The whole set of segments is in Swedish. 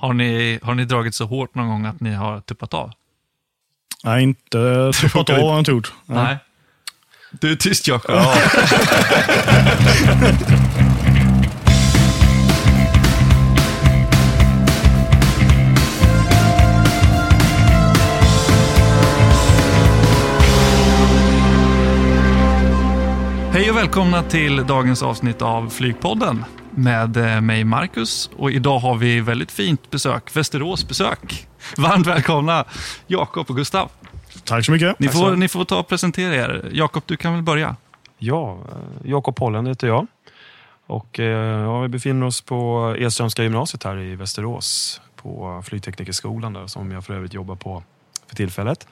Har ni, har ni dragit så hårt någon gång att ni har tuppat av? Nej, inte tuppat av har jag inte gjort. Nej. Du är tyst Jakob. Ja. Hej och välkomna till dagens avsnitt av Flygpodden med eh, mig Marcus och idag har vi väldigt fint besök, Västerås besök. Varmt välkomna Jakob och Gustav. Tack så mycket. Ni får, ni får ta och presentera er. Jakob, du kan väl börja? Ja, eh, Jakob Pollen heter jag. Och, eh, ja, vi befinner oss på Edströmska gymnasiet här i Västerås på Flygteknikerskolan där, som jag för övrigt jobbar på för tillfället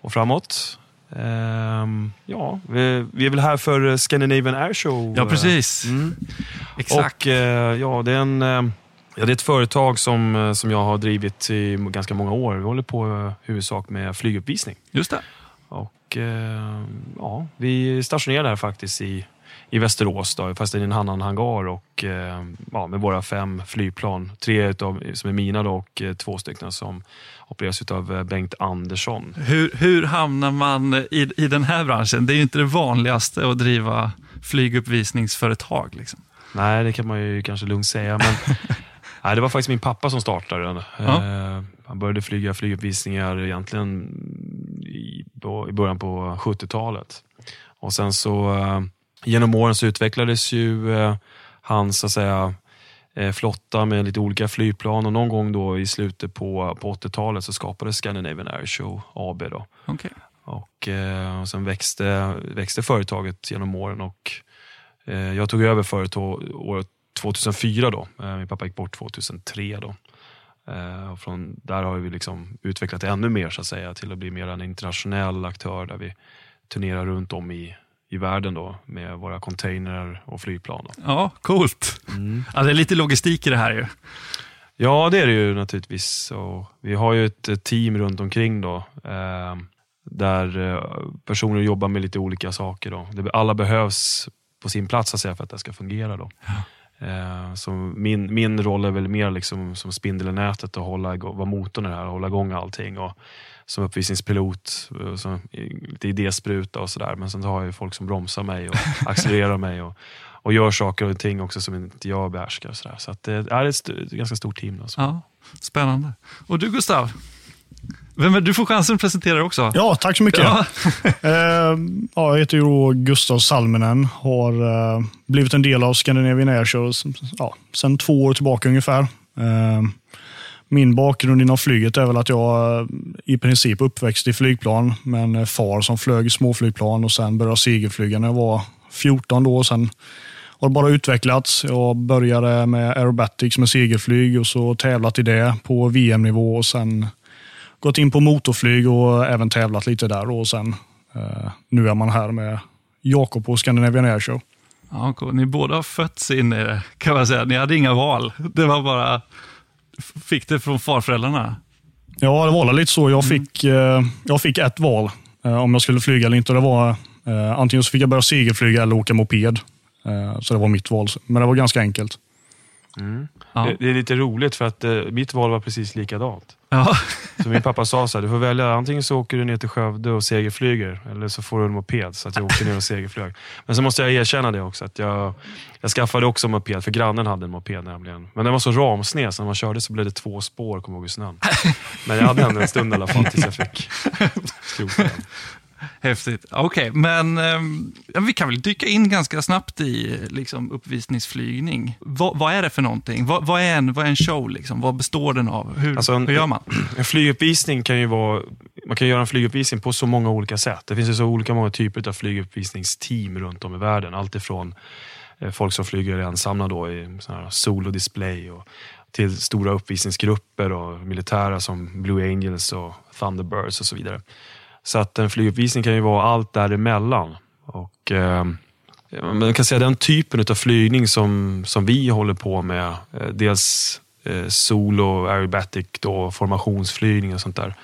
och framåt. Ehm, ja, vi, vi är väl här för Scandinavian Airshow. Ja, precis. Mm. Exakt. Och, eh, ja, det är en... eh, Ja, det är ett företag som, eh, som jag har drivit i ganska många år. Vi håller på eh, huvudsak med flyguppvisning. Just det. Och eh, ja, vi är stationerade här faktiskt i, i Västerås, då, fast i en annan hangar och eh, ja, med våra fem flygplan. Tre utav, som är mina då, och eh, två stycken som opereras av Bengt Andersson. Hur, hur hamnar man i, i den här branschen? Det är ju inte det vanligaste att driva flyguppvisningsföretag. Liksom. Nej, det kan man ju kanske lugnt säga. Men, nej, det var faktiskt min pappa som startade den. Ja. Eh, han började flyga flyguppvisningar egentligen i, i början på 70-talet. Och sen så eh, genom åren så utvecklades ju eh, hans så att säga, eh, flotta med lite olika flygplan och någon gång då i slutet på, på 80-talet så skapades Scandinavian Airshow AB. Då. Okej. Och, eh, och sen växte, växte företaget genom åren och eh, jag tog över företaget året 2004 då. Min pappa gick bort 2003 då. Och från där har vi liksom utvecklat ännu mer så att säga till att bli mer en internationell aktör där vi turnerar runt om i, i världen då med våra containrar och flygplan. Då. Ja, coolt. Ja, det är lite logistik i det här ju. Ja, det är det ju naturligtvis. Så vi har ju ett team runt omkring då. Eh, där eh, personer jobbar med lite olika saker. Då. Alla behövs på sin plats så att säga, för att det ska fungera. Då. Eh, så min, min roll är väl mer liksom som spindel i nätet och hålla igång, vara motorn i det här och hålla igång allting. Och som uppvisningspilot, eh, som, i- lite idéspruta och sådär. Men sen så har jag ju folk som bromsar mig och accelererar mig. Och, och gör saker och ting också som inte jag behärskar. och Så, där. så att det är ett, st- ett ganska stort team. Då, så. Ja, spännande. Och du Gustav? Vem är, du får chansen att presentera dig också. Ja, tack så mycket. Ja. Eh, ja, jag heter ju Gustav Salminen. Har eh, blivit en del av Scandinavian Airshow ja, sedan två år tillbaka ungefär. Min bakgrund inom flyget är väl att jag eh, i princip uppväxt i flygplan med en eh, far som flög småflygplan och sen började segelflyga när jag var 14 då. Sen har det bara utvecklats. Jag började med aerobatics med segelflyg och så tävlat i det på VM-nivå och sen gått in på motorflyg och även tävlat lite där. Och sen, eh, nu är man här med Jakob på Scandinavian Airshow. Ja, cool. Ni båda har fötts in i det, kan man säga. Ni hade inga val. Det var bara, fick det från farföräldrarna. Ja, det var lite så. Jag fick, eh, jag fick ett val eh, om jag skulle flyga eller inte. Det var, eh, antingen så fick jag börja segelflyga eller åka moped. Så det var mitt val. Men det var ganska enkelt. Ja. Det, är lite roligt för att eh, mitt val var precis likadant. Ja. Så min pappa sa så här, du får välja, antingen så åker du ner till Skövde och segerflyger eller så får du en moped. Så att jag åkte ner och segerflög. Men så måste jag erkänna det också, att jag, jag skaffade också en moped, för grannen hade en moped nämligen. Men den var så ramsned, så när man körde så blev det två spår, kommer jag ihåg i snön. Men jag hade ändå en stund i alla fall tills jag fick skrota den. Häftigt. Okej, men ehm, ja, vi kan väl dyka in ganska snabbt i liksom, uppvisningsflygning. Vad, vad är det för någonting? Vad, vad, är en, vad är en show? Liksom? Vad består den av? Hur, Alltså en- hur gör man? En flyguppvisning kan ju vara, man kan göra en flyguppvisning på så många olika sätt. Det finns ju så olika många typer av flyguppvisningsteam runt om i världen. Allt ifrån eh, folk som flyger ensamma då i solo-display och till stora uppvisningsgrupper och militära som Blue Angels och Thunderbirds och så vidare. Så att en flyguppvisning kan ju vara allt däremellan. Och, eh, man kan säga den typen av flygning som, som vi håller på med, eh, dels eh, solo, aerobatic, då, formationsflygning och sånt där.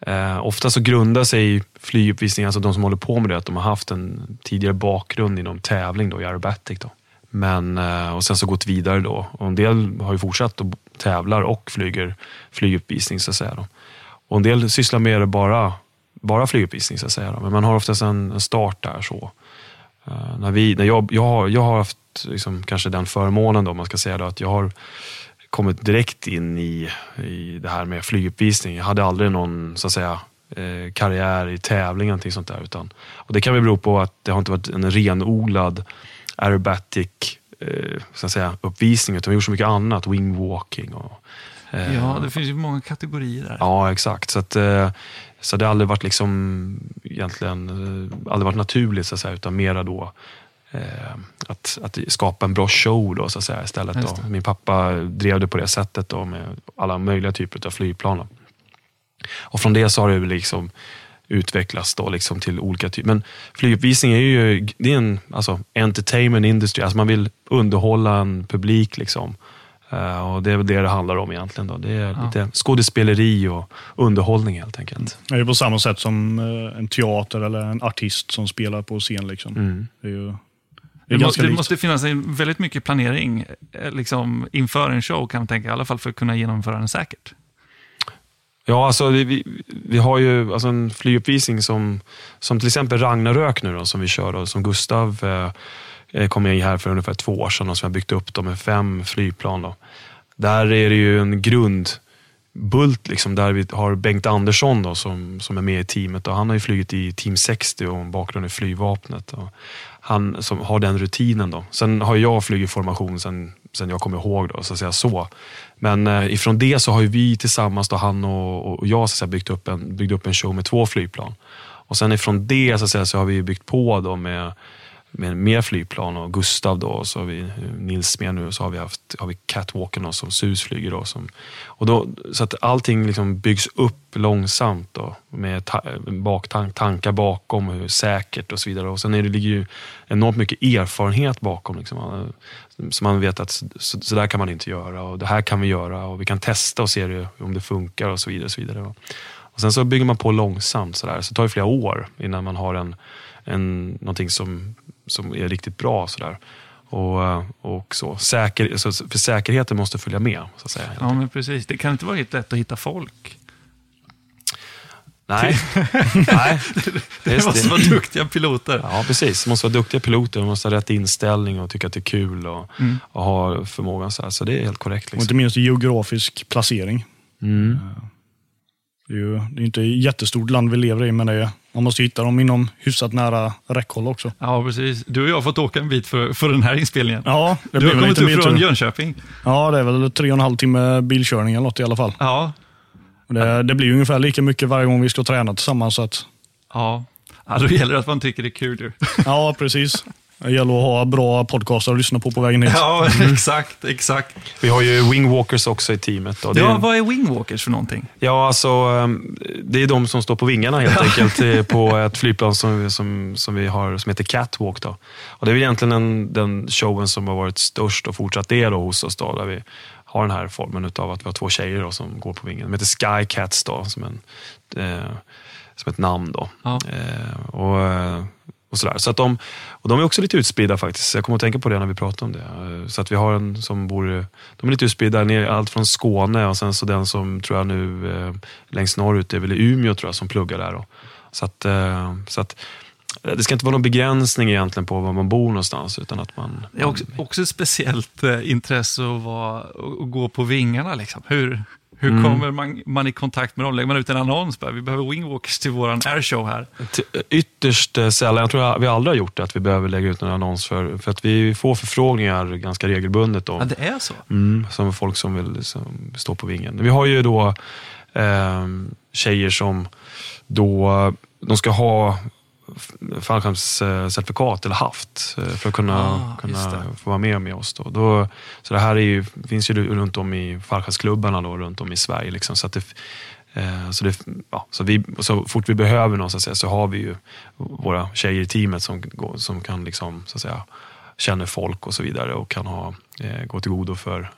Eh, ofta så grundar sig flyguppvisningar, alltså de som håller på med det, att de har haft en tidigare bakgrund inom tävling då, i aerobatic. Då. Men, eh, och sen så gått vidare då. Och en del har ju fortsatt och tävlar och flyger flyguppvisning så att säga. Då. Och en del sysslar med det bara, bara flyguppvisning så att säga. Då. Men man har oftast en, en start där. så. Uh, när vi, när jag, jag, har, jag har haft liksom, kanske den förmånen, då, man ska säga då, att jag har kommit direkt in i, i det här med flyguppvisning. Jag hade aldrig någon så att säga, eh, karriär i tävling eller sånt där. Utan, och det kan väl bero på att det har inte varit en renodlad aerobatic eh, så att säga, uppvisning, utan vi har gjort så mycket annat. Wingwalking och eh, Ja, det finns ju många kategorier där. Ja, exakt. Så, att, eh, så det har aldrig varit liksom egentligen eh, aldrig varit naturligt, så att säga, utan mera då Eh, att, att skapa en bra show då, så att säga, istället. Då. Min pappa drev det på det sättet då, med alla möjliga typer av flygplan. Och från det så har det liksom utvecklats då, liksom till olika typer. Men flyguppvisning är ju det är en alltså, entertainment industry. Alltså man vill underhålla en publik. Liksom. Uh, och Det är väl det det handlar om egentligen. Då. Det är ja. lite skådespeleri och underhållning helt enkelt. Det är på samma sätt som uh, en teater eller en artist som spelar på scen. Liksom. Mm. Det är ju det, må, det måste finnas en, väldigt mycket planering eh, liksom, inför en show, kan man tänka, i alla fall för att kunna genomföra den säkert. Ja, alltså vi, vi har ju alltså en flyguppvisning som, som till exempel Ragnarök nu då, som vi kör och som Gustav eh, eh, kom in här för ungefär två år sedan och som har byggt upp med fem flygplan. Då. Där är det ju en grundbult liksom, där vi har Bengt Andersson då, som, som är med i teamet. Och han har ju flugit i Team 60 och en bakgrund i flygvapnet. Och han som har den rutinen. Då. Sen har jag flugit formation sen, sen jag kommer ihåg. Då, så att säga så. Men eh, ifrån det så har vi tillsammans, då, han och, och jag, så att säga, byggt, upp en, byggt upp en show med två flygplan. Och sen ifrån det så, att säga, så har vi byggt på då med med mer flygplan och Gustav då, och så har vi Nils med nu och så har vi haft har vi Catwalken då, som SUS flyger. Då, som, och då, så att allting liksom byggs upp långsamt då, med ta, baktank, tankar bakom, hur säkert och så vidare. Och sen är det, ligger ju enormt mycket erfarenhet bakom. Liksom. Så man vet att så, så, där kan man inte göra och det här kan vi göra och vi kan testa och se det, om det funkar och så vidare. Och så vidare. Och sen så bygger man på långsamt, så, där. så det tar ju flera år innan man har en, en, någonting som som är riktigt bra. Sådär. Och, eh, och så. Säker, så, för säkerheten måste följa med. Så att säga, ja, men precis. Det kan inte vara helt lätt att hitta folk. Nej. Nej. Det, måste vara duktiga piloter. Ja, precis. Det måste vara duktiga piloter. Man måste ha rätt inställning och tycka att det är kul och, och ha förmågan. Så, här. så det är helt korrekt. Liksom. Och inte minst geografisk placering. Mm. Det är ju det är inte ett jättestort land vi lever i, men det är, man måste hitta dem inom hyfsat nära räckhåll också. Ja, precis. Du och jag har fått åka en bit för, för den här inspelningen. Ja, det du har kommit upp från Jönköping. Ja, det är väl tre och en halv timme bilkörning eller något i alla fall. Ja. Det, det blir ungefär lika mycket varje gång vi ska träna tillsammans. Så att... Ja. ja, då gäller det att man tycker det är kul. Ja, precis. Det gäller att ha bra podcaster att lyssna på på vägen hit. Ja, exakt. exakt. Vi har ju wingwalkers också i teamet. Då. Ja, är... vad är wingwalkers för någonting? Ja, alltså, ehm, det är de som står på vingarna helt enkelt eh, på ett flygplan som, som, som vi har som heter Catwalk. Då. Och det är egentligen den, den showen som har varit störst och fortsatt är då hos oss. Då, där vi har den här formen av att vi har två tjejer då, som går på vingen. De heter Skycats då, som, en, eh, som ett namn. Då. Ja. Eh, och, eh, och sådär. Så att de, och de är också lite utspridda faktiskt. Jag kommer att tänka på det när vi pratar om det. Eh, så att vi har en som bor, de är lite utspridda, ner, allt från Skåne och sen så den som tror jag nu eh, längst norrut är väl Umeå tror jag som pluggar där. Då. Så att, eh, så att eh, det ska inte vara någon begränsning egentligen på var man bor någonstans. Utan att man, det är också, också ett speciellt eh, intresse att, vara, att gå på vingarna. Liksom. Hur, hur mm. kommer man, man, i kontakt med dem? Lägger man ut en annons? Bara, vi behöver wingwalkers till vår airshow här. Ytterst eh, sällan. Jag tror att vi aldrig har gjort det, att vi behöver lägga ut en annons. För, för att vi får förfrågningar ganska regelbundet. Då. Ja, det är så? Mm, som folk som vill som stå på vingen. Vi har ju då eh, tjejer som då, de ska ha fallskärmscertifikat eller haft eh, för att kunna, ah, kunna få vara med med oss. Då. Då, så det här är ju, finns ju runt om i fallskärmsklubbarna då, runt om i Sverige. Liksom, så att det, eh, så, det, ja, så, vi, så fort vi behöver någon så, säga, så har vi ju våra tjejer i teamet som, som kan liksom, så att säga, känner folk och så vidare och kan ha, eh, gå till godo för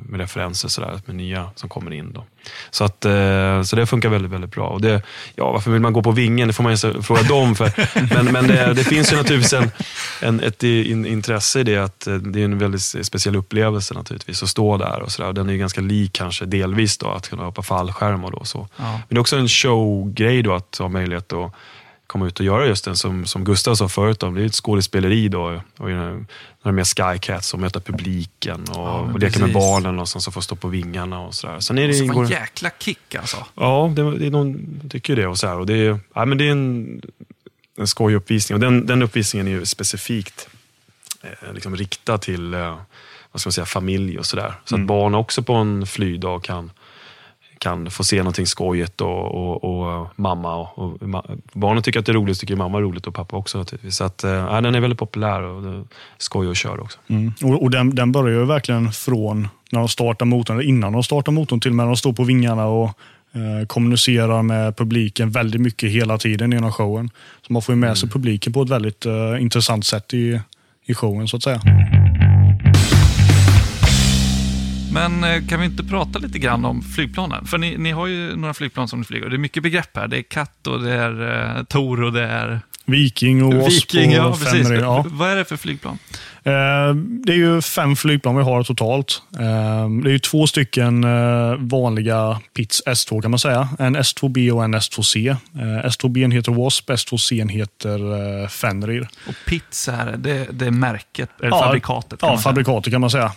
med referenser sådär, med nya som kommer in. Då. Så, att, eh, så det funkar väldigt, väldigt bra. Och det, ja, varför vill man gå på vingen? Det får man ju fråga dem. För. Men, men det, det finns ju naturligtvis en, en, ett in, intresse i det. att eh, Det är en väldigt speciell upplevelse naturligtvis att stå där. och, så där. Den är ganska lik kanske delvis då, att kunna hoppa fallskärm och då, så. Ja. Men det är också en showgrej då att ha möjlighet att komma ut och göra just den som, som Gustav sa förut. Då. Det är ett skådespeleri då. Och är med Skycats och möta publiken och, Ja, och leka med barnen och sen så få stå på vingarna och sådär. Sen är det, så ingår, en jäkla kick alltså. Ja, det, det någon tycker det. Och så här. Och det, är, ja, men det är en, en skojig uppvisning. Och den, den uppvisningen är ju specifikt eh, liksom riktad till eh, vad ska man säga, familj och sådär. Så Mm. att barn också på en flygdag kan, kan få se någonting skojigt och, och, och mamma och, och ma- barnen tycker att det är roligt, tycker mamma är roligt och pappa också naturligtvis. Så att, ja, den är väldigt populär och skoj att köra också. Mm. Och, och den, den börjar ju verkligen från när de startar motorn, eller innan de startar motorn till och med när de står på vingarna och eh, kommunicerar med publiken väldigt mycket hela tiden genom showen. Så man får ju med sig publiken på ett väldigt eh, intressant sätt i, i showen så att säga. Men eh, kan vi inte prata lite grann om flygplanen? För ni, ni har ju några flygplan som ni flyger. Det är mycket begrepp här. Det är katt och det är eh, Tor och det är Viking och Wasp Viking. och Ja. Fenrir. Ja. Vad är det för flygplan? Eh, Det är ju fem flygplan vi har totalt. Eh, Det är ju två stycken eh, vanliga Pitts S2 kan man säga. En S2B och en S2C. Eh, S2B heter Wasp, S2C heter Fenrir. Och Pitts är det, det är märket, eller Ja, fabrikatet. kan Ja, man säga. fabrikatet kan man säga.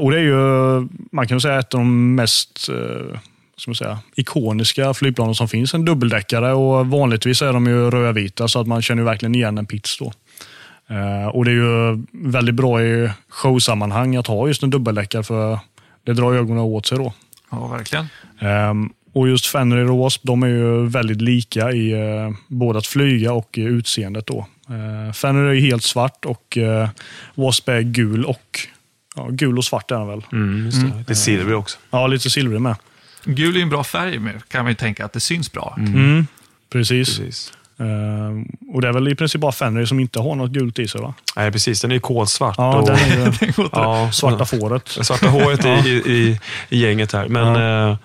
Och det är ju, man kan säga ett av de mest ska man säga, ikoniska flygplanen som finns. En dubbeldäckare och vanligtvis är de ju rödvita så att man känner verkligen igen en Pitts då. Eh, Och det är ju väldigt bra i showsammanhang att ha just en dubbeldäckare för det drar ögonen åt sig då. Ja, verkligen. Ehm, och just Fenrir och Wasp, de är ju väldigt lika i eh, både att flyga och i utseendet. Då. Uh, Fenrir är helt svart och eh, Wasp är gul och ja, gul och svart är han väl. Mm, det. det är silver också. Ja, lite silvrig med. Gul är en bra färg med, kan man ju tänka att det syns bra. Mm. Precis. Precis. Ehm, och det är väl i princip bara Fenrir som inte har något gult i sig va? Nej, precis. Den är ju kolsvart. Ja, och, den är inte. ja, svarta fåret. Det svarta håret i, i, i, i gänget här. Men, eh,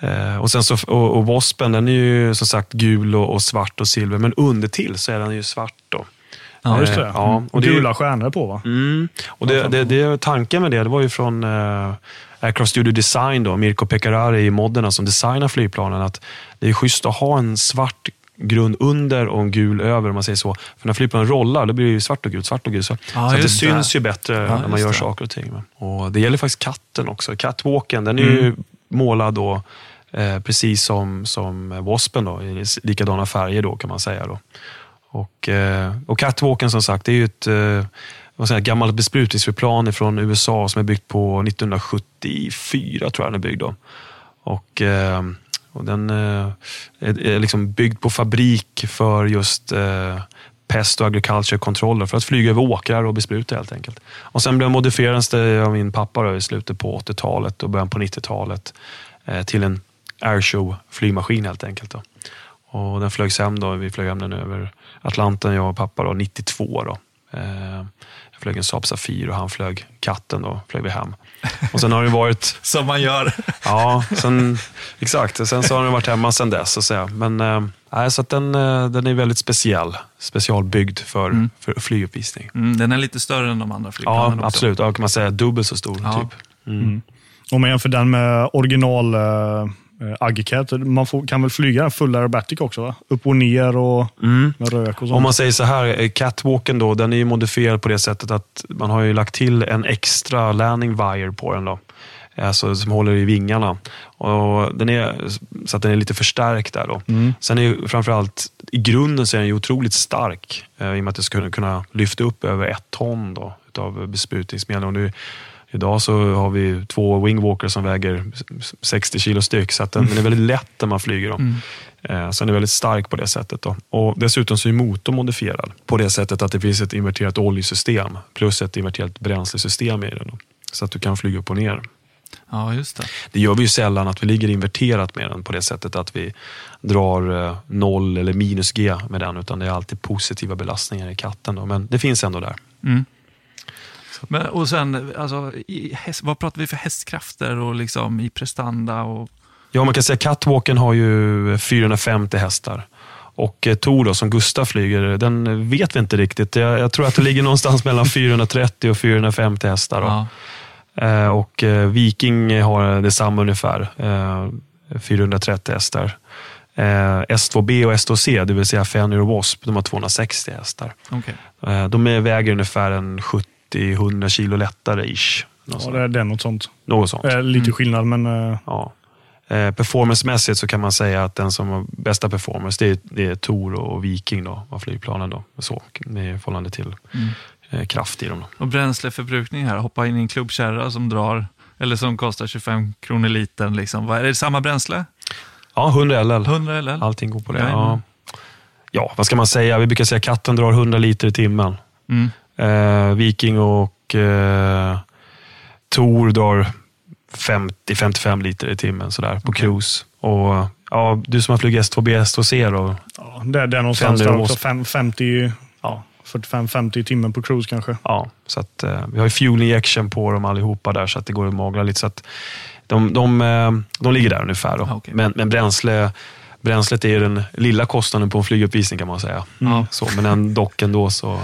eh, och, sen så, och, och Waspen, den är ju som sagt gul och, och svart och silver. Men undertill så är den ju svart. Då. Ja, just det. Eh, ja, Mm. och det Gula stjärnor på va? Mm. Och det, det, det, tanken med det, det var ju från eh, Aircraft Studio Design, då, Mirko Pekarari i Modderna som designar flygplanen. Att det är schysst att ha en svart grund under och en gul över, om man säger så. För när flygplanen rollar, då blir det ju svart och gult, svart och gult. Så, Ja, så det det. syns ju bättre när man gör det. saker och ting. Och det gäller faktiskt katten också. Catwalken, den är ju målad då, eh, precis som, som Waspen, då, i likadana färger då kan man säga. Då. Och, eh, och Catwalken som sagt, det är ju ett eh, vad säger, gammalt besprutningsflygplan från USA som är byggt på 1974, tror jag den är byggd då. Och, eh, och den eh, är, liksom byggd på fabrik för just eh, pest och agriculture controller för att flyga över åkrar och bespruta helt enkelt. Och sen blev modifierades det av min pappa då, i slutet på 80-talet och början på 90-talet till en airshow flygmaskin helt enkelt. Då. Och den flögs hem då, vi flög hem den över Atlanten, jag och pappa, då, 92. Då. Eh, jag flög en Saab Safir och han flög katten, då flög vi hem. Och sen har det varit, Som man gör. ja, sen, exakt, sen så har den varit hemma sen dess. Så säga. Men nej, så att den, eh, den är väldigt speciell, specialbyggd för, för flyguppvisning. Mm, den är lite större än de andra flygplanen Ja, absolut. Ja, kan man säga dubbelt så stor. Ja. Typ. Mm. Om man jämför den med original uh, Aggicat, man får, kan väl flyga full aerobatic också? Va? Upp och ner och med rök och sånt. Om man säger så här, eh, catwalken då, den är ju modifierad på det sättet att man har ju lagt till en extra landing wire på den. Då. Alltså, som håller i vingarna. Och den är, så att den är lite förstärkt där. Då. Sen är ju framförallt, i grunden så är den ju otroligt stark. Eh, I och med att det skulle kunna lyfta upp över ett ton då, utav besprutningsmedel. Och nu, idag så har vi två wingwalkers som väger 60 kilo styck. Så den, den är väldigt lätt när man flyger. Då. Eh, Så den är väldigt stark på det sättet. Då. Och dessutom så är motorn modifierad på det sättet att det finns ett inverterat oljesystem plus ett inverterat bränslesystem i den. Då. Så att du kan flyga upp och ner. Ja, just det. Det gör vi ju sällan att vi ligger inverterat med den på det sättet att vi drar eh, noll eller minus G med den utan det är alltid positiva belastningar i katten. Då. Men det finns ändå där. Mm. Men, och sen, alltså, i häst, vad pratar vi för hästkrafter och liksom i prestanda? Och... Ja, man kan säga catwalken har ju 450 hästar. Och eh, Tor då, som Gustav flyger, den vet vi inte riktigt. Jag, jag tror att det ligger någonstans mellan 430 och 450 hästar. Ja. Eh, och eh, Viking har detsamma ungefär, eh, 430 hästar. Eh, S2B och S2C, det vill säga Fenrir och Wasp, de har 260 hästar. Eh, de väger ungefär en 70-100 kilo lättare ish. Något Ja, sånt. det, det är något sånt. Något sånt. Eh, lite skillnad, men eh, Ja. Eh, performancemässigt så kan man säga att den som har bästa performance det är, det är Tor och Viking då, av flygplanen. Då, så, I förhållande till Mm. eh, kraft i dem. Då. Och bränsleförbrukning här, hoppa in i en klubbkärra som drar, eller som kostar 25 kronor litern. Liksom. Är det samma bränsle? Ja, 100 LL. 100 eller? Allting går på det. Jajamän. Ja. ja, vad ska man säga? Vi brukar säga att katten drar 100 liter i timmen. Mm. Eh, Viking och eh, Tor drar 50-55 liter i timmen sådär, på cruise. Och, ja, du som har flugit S2B, S2C då? ja, det, är någonstans där också. Wasp. Fem, 50, ja, 45-50 timmar på cruise kanske. Ja, så att, eh, vi har ju fuel injection på dem allihopa där så att det går att magla lite. Så att de, de, eh, de ligger där ungefär. Då. Ah, okej. Men, men bränsle, bränslet är den lilla kostnaden på en flyguppvisning kan man säga. Ja. Så, men en dock ändå så...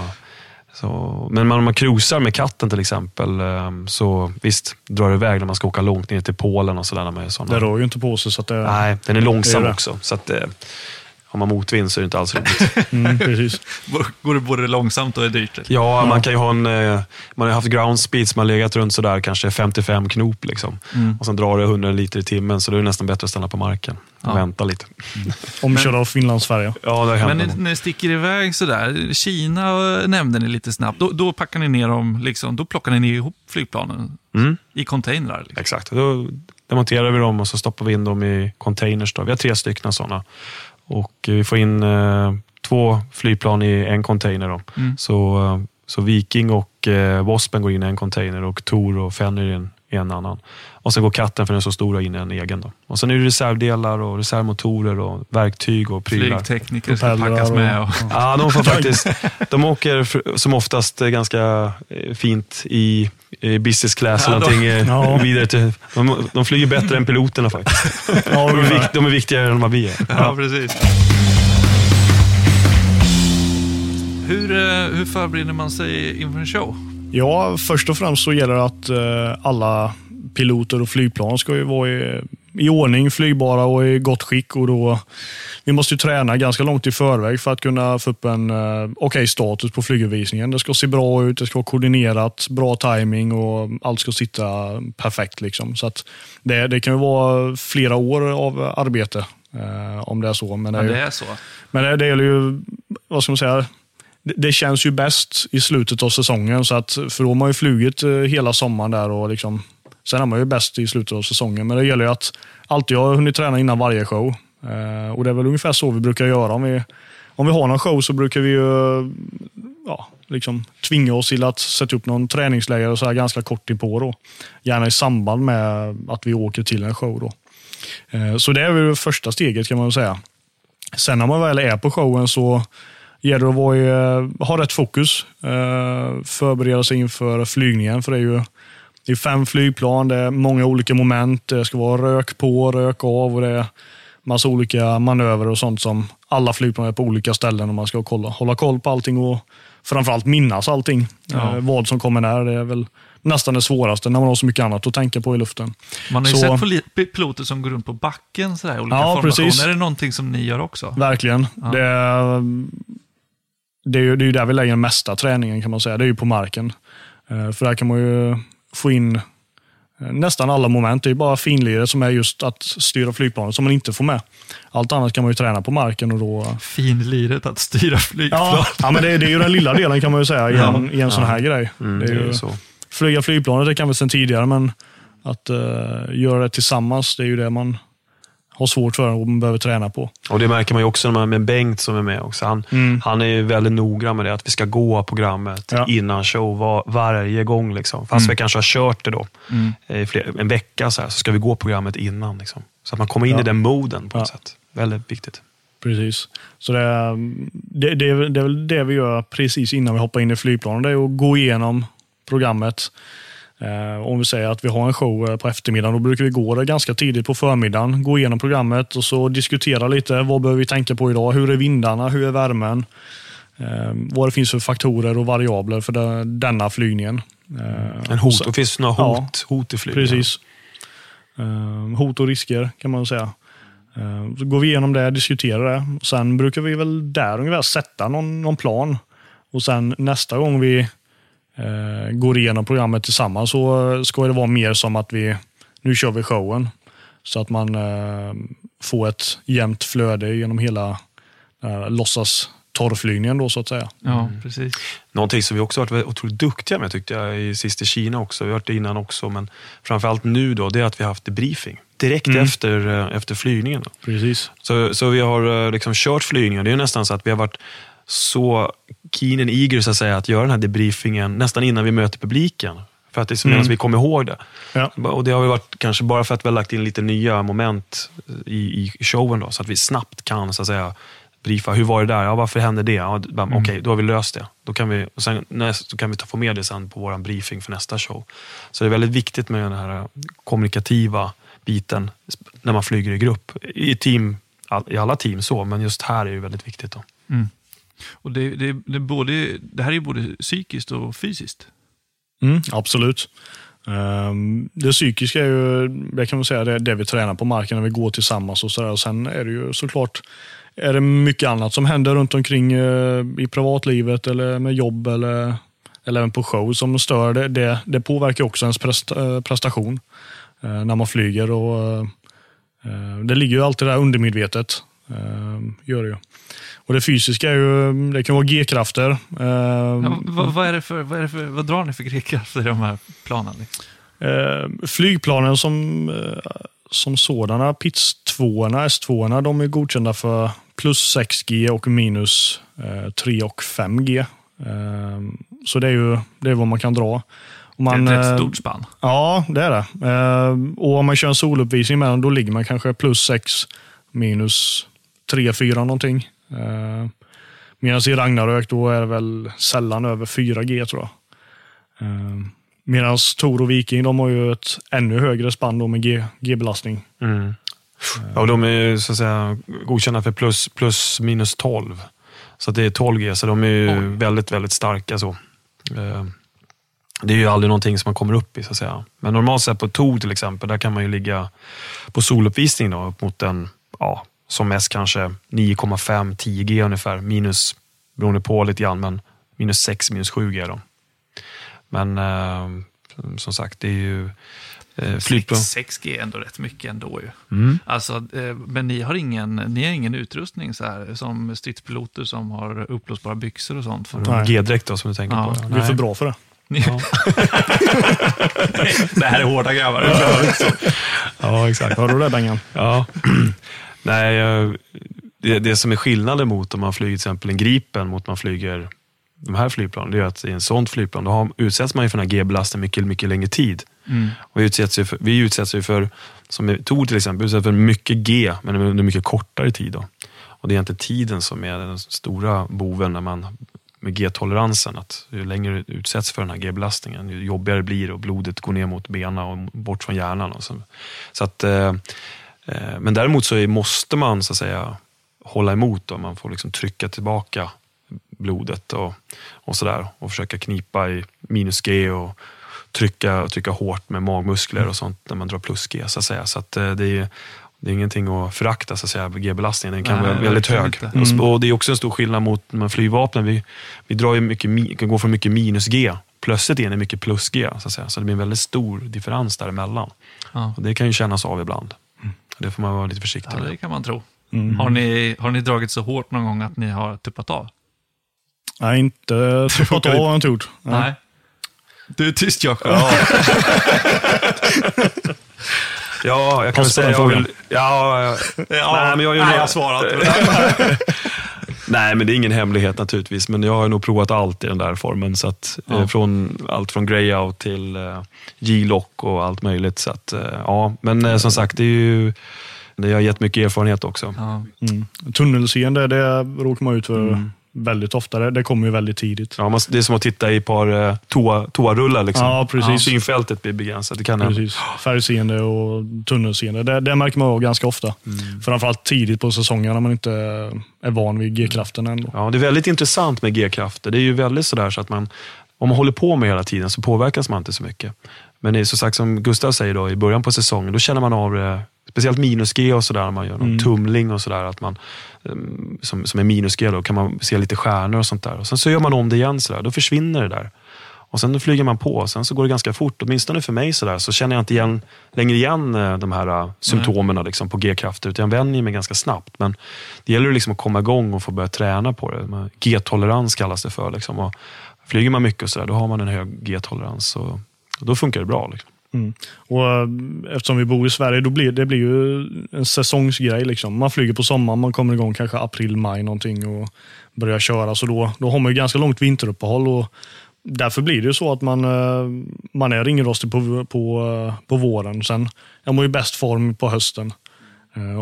så men om man cruisar med katten till exempel, eh, så visst drar det iväg när man ska åka långt ner till Polen och sådär. när man är såna. Det rör ju inte på sig. Så att det, Nej, den är långsam Det är det. också. Så att, eh, har man motvind så är det inte alls roligt. mm, precis. Går det både långsamt och är dyrt? eller? Ja, man kan ju ha en, eh, man har haft ground speed som har legat runt sådär kanske 55 knop. Liksom. Mm. Och sen drar det 100 liter i timmen, så då är det nästan bättre att stanna på marken och Ja. vänta lite. Omkörd av Finland-Sverige. Ja, det har Men hänt. när, ni sticker iväg sådär, Kina eh, nämnde ni lite snabbt, då, då packar ni ner dem, liksom, då plockar ni ihop flygplanen Mm, i containrar. Liksom. exakt, då demonterar vi dem och så stoppar vi in dem i containers. Då. Vi har tre stycken sådana. Och vi får in eh, två flygplan i en container. Då. Mm. Så, eh, så Viking och eh, Waspen går in i en container och Tor och Fenrir i en, i en annan. Och sen går katten, för den är så stor, in i en egen. Då. Och sen är det reservdelar och reservmotorer och verktyg och prylar. Flygtekniker ska packas och- med. Och, Ja, de får faktiskt, de åker som oftast ganska eh, fint i, business class Ja, någonting. eh, Ja. Vidare till, de, de flyger bättre än piloterna faktiskt. Ja, De är, ungefär. vikt, de är viktigare än vad vi är. ja, precis. Hur, eh, hur förbereder man sig inför en show? Ja, först och främst så gäller det att alla piloter och flygplan ska ju vara i, i ordning, flygbara och i gott skick. Och då, vi måste ju träna ganska långt i förväg för att kunna få upp en eh, okej status på flyguppvisningen. Det ska se bra ut, det ska vara koordinerat, bra timing och allt ska sitta perfekt. Liksom. Så att det, det kan ju vara flera år av arbete eh, om det är så. Men det Ja, är ju, det är så. men det, det gäller ju, vad ska man säga, det, det känns ju bäst i slutet av säsongen. Så att, för då har man ju flugit eh, hela sommaren där och liksom, sen är man ju bäst i slutet av säsongen. Men det gäller ju att alltid ha hunnit träna innan varje show. Eh, och Det är väl ungefär så vi brukar göra. Om vi, om vi har någon show så brukar vi ju ja, liksom tvinga oss till att sätta upp någon träningsläger och så här ganska kort inpå. Då. Gärna i samband med att vi åker till en show. Då. Eh, Så det är väl det första steget kan man väl säga. Sen när man väl är på showen så gäller det att vara i, eh, ha rätt fokus. eh, Förbereda sig inför flygningen. För det är ju det är fem flygplan, det är många olika moment. Det ska vara rök på, rök av och det är massa olika manövrer och sånt som alla flygplan är på olika ställen och man ska kolla, hålla koll på allting och framförallt minnas allting. Ja. Eh, Vad som kommer när. Det är väl nästan det svåraste när man har så mycket annat att tänka på i luften. Man har ju Så- sett piloter som går runt på backen, sådär, olika Ja, formationer. precis. Är det någonting som ni gör också? Verkligen. Ja. Det, är, det, är ju, det är ju där vi lägger den mesta träningen kan man säga. Det är ju på marken. Eh, För där kan man ju få in eh, nästan alla moment. Det är bara finliret som är just att styra flygplanet som man inte får med. Allt annat kan man ju träna på marken. och då... Finliret att styra flygplan. Ja, ja men det, är- det är ju den lilla delen kan man ju säga i Ja. en, i en sån här grej. Mm, det är ju, så. flyga flygplanet det kan vi sedan tidigare, men att eh, göra det tillsammans, det är ju det man har svårt för och man behöver träna på. Och Det märker man också när man med Bengt som är med också. Han, Mm. han är ju väldigt noggrann med det, att vi ska gå programmet Ja. innan show var, varje gång. Liksom. Fast vi kanske har kört det då Mm. i fler, en vecka så, här, så ska vi gå programmet innan. Liksom. Så att man kommer in Ja. i den moden på något Ja. sätt. Väldigt viktigt. Precis. Så det, är- det, det, är väl- det är väl det vi gör precis innan vi hoppar in i flygplanet. Det är att gå igenom programmet. Eh, om vi säger att vi har en show eh, på eftermiddagen, då brukar vi gå där ganska tidigt på förmiddagen, gå igenom programmet och så diskutera lite. Vad behöver vi tänka på idag? Hur är vindarna? Hur är värmen? Eh, vad det finns för faktorer och variabler för denna flygningen. En hot, så- finns det några hot, hot i flygningen? Precis. Hot och risker kan man säga. Så går vi igenom det, diskuterar det. Sen brukar vi väl där ungefär sätta någon, någon plan. Och sen nästa gång vi eh, går igenom programmet tillsammans så ska det vara mer som att vi, nu kör vi showen. Så att man eh, får ett jämnt flöde genom hela eh, låtsas torrflygningen då så att säga. Ja, precis. Någonting som vi också har varit otroligt duktiga med tyckte jag i sist i Kina också. Vi har varit det innan också, men framförallt nu då, det är att vi har haft debriefing. Direkt efter, eh, efter flygningen. Då. Precis. Så, så vi har eh, liksom kört flygningen. Det är nästan så att vi har varit så keen and eager så att, säga, att göra den här debriefingen nästan innan vi möter publiken. För att det är så medan vi kommer ihåg det. Ja. Och det har ju varit kanske bara för att vi har lagt in lite nya moment i, i showen då, så att vi snabbt kan så att säga briefa. Hur var det där? Ja, varför hände det? Ja, bam, Okej, då har vi löst det. Då kan vi, och sen, näst, då kan vi ta, få med det sen på vår briefing för nästa show. Så det är väldigt viktigt med den här kommunikativa biten när man flyger i grupp. I, team, all, i alla team så, men just här är det väldigt viktigt. Då. Och det, det, det, både, det här är ju både psykiskt och fysiskt. Mm, absolut. Ehm, det psykiska är ju, det kan väl säga, det, det vi tränar på marken när vi går tillsammans och sådär. Sen är det ju såklart är det mycket annat som händer runt omkring eh, i privatlivet eller med jobb eller, eller även på show som stör. Det, det, det påverkar också ens prest, eh, prestation eh, när man flyger. Och, det ligger ju alltid där undermedvetet eh, Gör det ju. Och det fysiska är ju, det kan vara G-krafter. eh, Ja, vad, vad, är det för, vad, är det för, vad drar ni för grekkrafter i de här planen? Liksom? Eh, flygplanen som, eh, som sådana, PITS 2 S2 de är godkända för plus 6G och minus eh, 3 och 5G. Eh, så det är ju det är vad man kan dra. Man, det är ett rätt eh, stort spann. Ja, det är det. Eh, och om man kör en soluppvisning med den, då ligger man kanske plus 6, minus 3, 4 någonting. Eh, Medan i Ragnarök, då är det väl sällan över 4G tror jag. Eh, Medan Tor och Viking, de har ju ett ännu högre spann då med G-belastning. Mm. Ja, och de är ju, så att säga, godkända för plus, plus minus 12. Så det är 12G, så de är ju Oj. väldigt, väldigt starka. så. Eh, Det är ju aldrig någonting som man kommer upp i. så att säga. Men normalt sett på Tor till exempel, där kan man ju ligga på soluppvisning då, upp mot en, ja, som mest kanske 9,5-10G ungefär. Minus, beroende på lite grann, men minus 6, minus 7G. Då. Men eh, som sagt, det är ju eh, flygplan. 6G är ändå rätt mycket ändå ju. Mm. Alltså, eh, men ni har, ingen, ni har ingen utrustning så här, som stridspiloter som har uppblåsbara byxor och sånt? För Nej. G-dräkt då, som du tänker Ja, på. Vi är för bra för det. Ni... det här är hårda grabbar. Ja, exakt. Hör du det Bengan? Ja. Nej, det, det som är skillnaden mot om man flyger till exempel en Gripen mot man flyger de här flygplanen, det är att i en sånt flygplan då har, utsätts man ju för den här G-belastningen mycket, mycket längre tid. Mm. Och vi utsätts ju för, vi utsätts ju för, som Tor till exempel, utsätts för mycket G, men under mycket kortare tid. Då. Och det är inte tiden som är den stora boven när man med G-toleransen. Att ju längre du utsätts för den här G-belastningen, ju jobbigare blir det och blodet går ner mot benen och bort från hjärnan. Och så. Så att, eh, men däremot så är, måste man så att säga hålla emot. Då. Man får liksom trycka tillbaka blodet och, och sådär. Och försöka knipa i minus G och trycka, trycka hårt med magmuskler och sånt när man drar plus G. Så att säga. Så att, eh, det är det är ingenting att förakta, så att säga, G-belastningen. Den kan vara väldigt hög. Och Mm. Och det är också en stor skillnad mot här flygvapnen. Vi, vi drar ju mycket, kan gå från mycket minus G, plötsligt in i mycket plus G. Så, att säga. så det blir en väldigt stor differens däremellan. Ja. Och det kan ju kännas av ibland. Det får man vara lite försiktig ja, med. det kan man tro. Mm. Har, ni, har ni dragit så hårt någon gång att ni har tuppat av? Nej, inte tuppat av har jag inte gjort. Nej. Du är tyst Jakob. Ja, jag kan väl säga... Jag vill, ja, ja, nej, men jag, har ju nej, nog- jag har svarat. Nej, men det är ingen hemlighet naturligtvis. Men jag har nog provat allt i den där formen. Så att, Ja. eh, från, allt från greyout till eh, G-lock och allt möjligt. Så att, eh, ja. Men eh, som sagt, det, är ju, det har gett mycket erfarenhet också. Ja. Mm. Tunnelseende, det råkar man ut för Mm. Väldigt ofta. Det, kommer ju väldigt tidigt. Ja, man, det är som att titta i ett par eh, toa, toarullar. Liksom. Ja, precis. Synfältet blir begränsat. Det kan. Precis. Färgseende och tunnelseende. Det, det märker man av ganska ofta. Mm. Framförallt tidigt på säsongen när man inte är van vid G-kraften ändå. Ja, det är väldigt intressant med G-krafter. Det är ju väldigt sådär så att man, om man håller på med hela tiden så påverkas man inte så mycket. Men som sagt som Gustav säger då, i början på säsongen, då känner man av det. Speciellt minus-G och sådär, när man gör någon Mm. tumling och sådär. Att man, ehm, som, som är minus-G, då kan man se lite stjärnor och sånt där. Och sen så gör man om det igen, sådär, då försvinner det där. Och sen flyger man på, och sen så går det ganska fort. Åtminstone för mig sådär, så känner jag inte igen, längre igen eh, de här uh, symptomen liksom, på G-krafter. Utan jag vänjer mig ganska snabbt. Men det gäller liksom att komma igång och få börja träna på det. G-tolerans kallas det för. Liksom. Och flyger man mycket och sådär, då har man en hög G-tolerans. Då funkar det bra. Liksom. Mm. Och eh, Eftersom vi bor i Sverige, då blir det blir ju en säsongsgrej. Liksom. Man flyger på sommaren, man kommer igång kanske april, maj någonting och börjar köra. Så då, då har man ju ganska långt vinteruppehåll. Och därför blir det ju så att man, eh, man är ringrostig på, på, eh, på våren. Sen är man ju bäst form på hösten.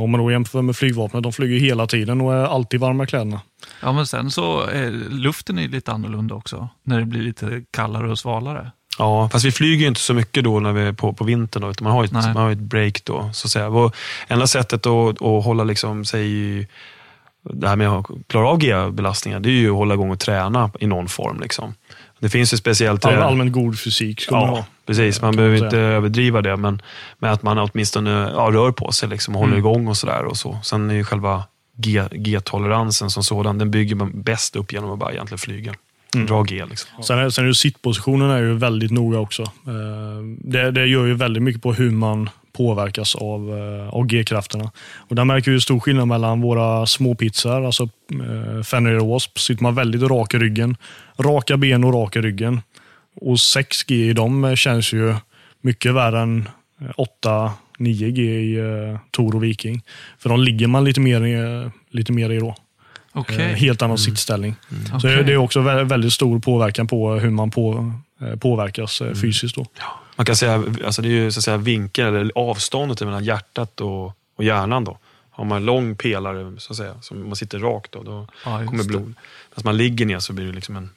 Om man då jämför med flygvapnet, de flyger hela tiden och är alltid varma i kläderna. Ja, men sen så är luften är lite annorlunda också. När det blir lite kallare och svalare. Ja, fast vi flyger ju inte så mycket då när vi är på, på vintern. Då, utan man har ju ett, Nej. man har ett break då. Så att säga. Och enda sättet att, att hålla liksom, sig det här med att klara av G-belastningar, det är ju att hålla igång och träna i någon form. Liksom. Det finns ju speciellt... All, allmänt god fysik ska man ha. Ja, precis. Man behöver man inte överdriva det, men med att man åtminstone ja, rör på sig liksom, och håller Mm. igång och sådär. och så. Sen är ju själva G-toleransen som sådan, den bygger man bäst upp genom att bara egentligen flyga. Mm. Dra G. Liksom. Sen är, sen är ju sittpositionen är ju väldigt noga också. Eh, Det, det gör ju väldigt mycket på hur man påverkas av, eh, av G-krafterna. Och där märker vi stor skillnad mellan våra småpizzor, alltså eh, Fenrir och Wasp. Sitter man väldigt rak i ryggen, raka ben och rak i ryggen. Och 6G i dem känns ju mycket värre än 8-9G i eh, Tor och Viking. För de ligger man lite mer i, lite mer i då. Okej. Eh, Helt annan sittställning. Så Okej. det är också vä- väldigt stor påverkan på hur man på, eh, påverkas eh, fysiskt. Då. Man kan säga alltså det är ju så att säga vinkeln, eller avståndet mellan hjärtat och, och hjärnan. Då. Har man lång pelare, så att säga, som man sitter rakt, då, då just kommer blod. Fast man ligger ner så blir det liksom en,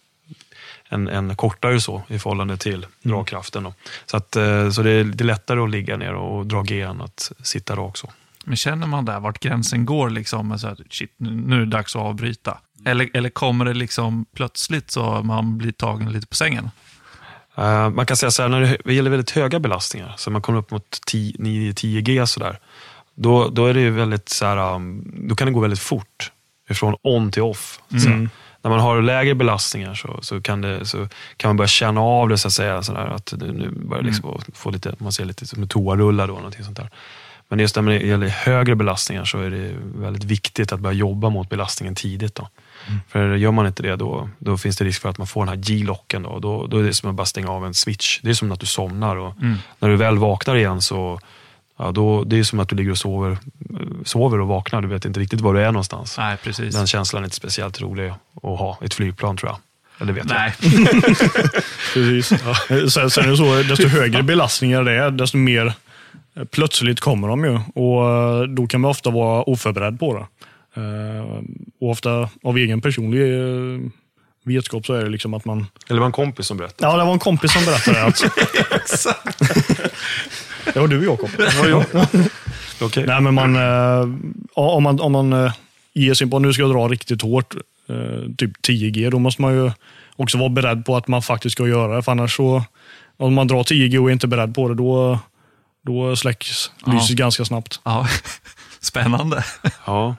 en, en kortare så i förhållande till dragkraften. Då. Så, att, så det är, det är lättare att ligga ner och dra G än att sitta rak så. Men känner man där vart gränsen går, liksom, med så här, shit, nu, är det dags att avbryta? Eller, eller kommer det liksom plötsligt så man blir tagen lite på sängen? Eh, man kan säga så här, när det gäller väldigt höga belastningar, så man kommer upp mot 10 9-10 G sådär, då, då är det ju väldigt så här, um, då kan det gå väldigt fort. Ifrån on till off. säga. När man har lägre belastningar så, så, kan det, så kan man börja känna av det så att säga. Så där, att nu börjar liksom få lite, man ser lite som en toarulla då. Någonting sånt där. Men just när det gäller högre belastningar så är det väldigt viktigt att börja jobba mot belastningen tidigt. Då. För gör man inte det då, då finns det risk för att man får den här G-locken. Då. Då, då är det som att bara stänga av en switch. Det är som att du somnar och när du väl vaknar igen så ja, då, det är som att du ligger och sover, sover och vaknar. Du vet inte riktigt var du är någonstans. Nej, precis. Den känslan är inte speciellt rolig att ha i ett flygplan tror jag. Eller vet Nej. Precis. Eh, Sen, sen är det så, desto högre belastningar det är, desto mer plötsligt kommer de ju. Och eh, Då kan man ofta vara oförberedd på det. Eh, Och ofta av egen personlig eh, vetskap så är det liksom att man... jag. Eller det var en kompis som berättade. Ja, det var en kompis som berättade att... Det var du Jakob. Okej. Nej, men man, eh, om man, om man ger sig på nu ska jag dra riktigt hårt, typ 10G, då måste man ju också vara beredd på att man faktiskt ska göra det. För annars så, om man drar 10G och är inte beredd på det, då, då släcks Ja. lyset ganska snabbt. Ja. Spännande. Ja.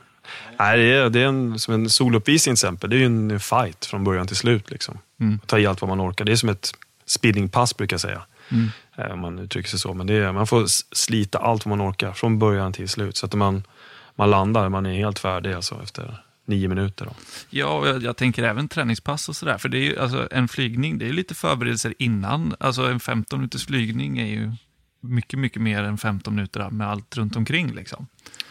Nej, det är, det är en, som en soluppvisning till exempel. Det är ju en fight från början till slut. Liksom. Mm. Ta i allt vad man orkar. Det är som ett spinningpass brukar jag säga. Mm. Eh, Om man uttrycker sig så. Men det är, man får slita allt vad man orkar från början till slut. Så att man, man landar, man är helt färdig alltså, efter nio minuter. Då. Ja, och jag, jag tänker även träningspass och sådär. För det är ju, alltså, en flygning, det är lite förberedelser innan. Alltså en 15 minuters flygning är ju mycket, mycket mer än 15 minuter med allt runt omkring. Liksom.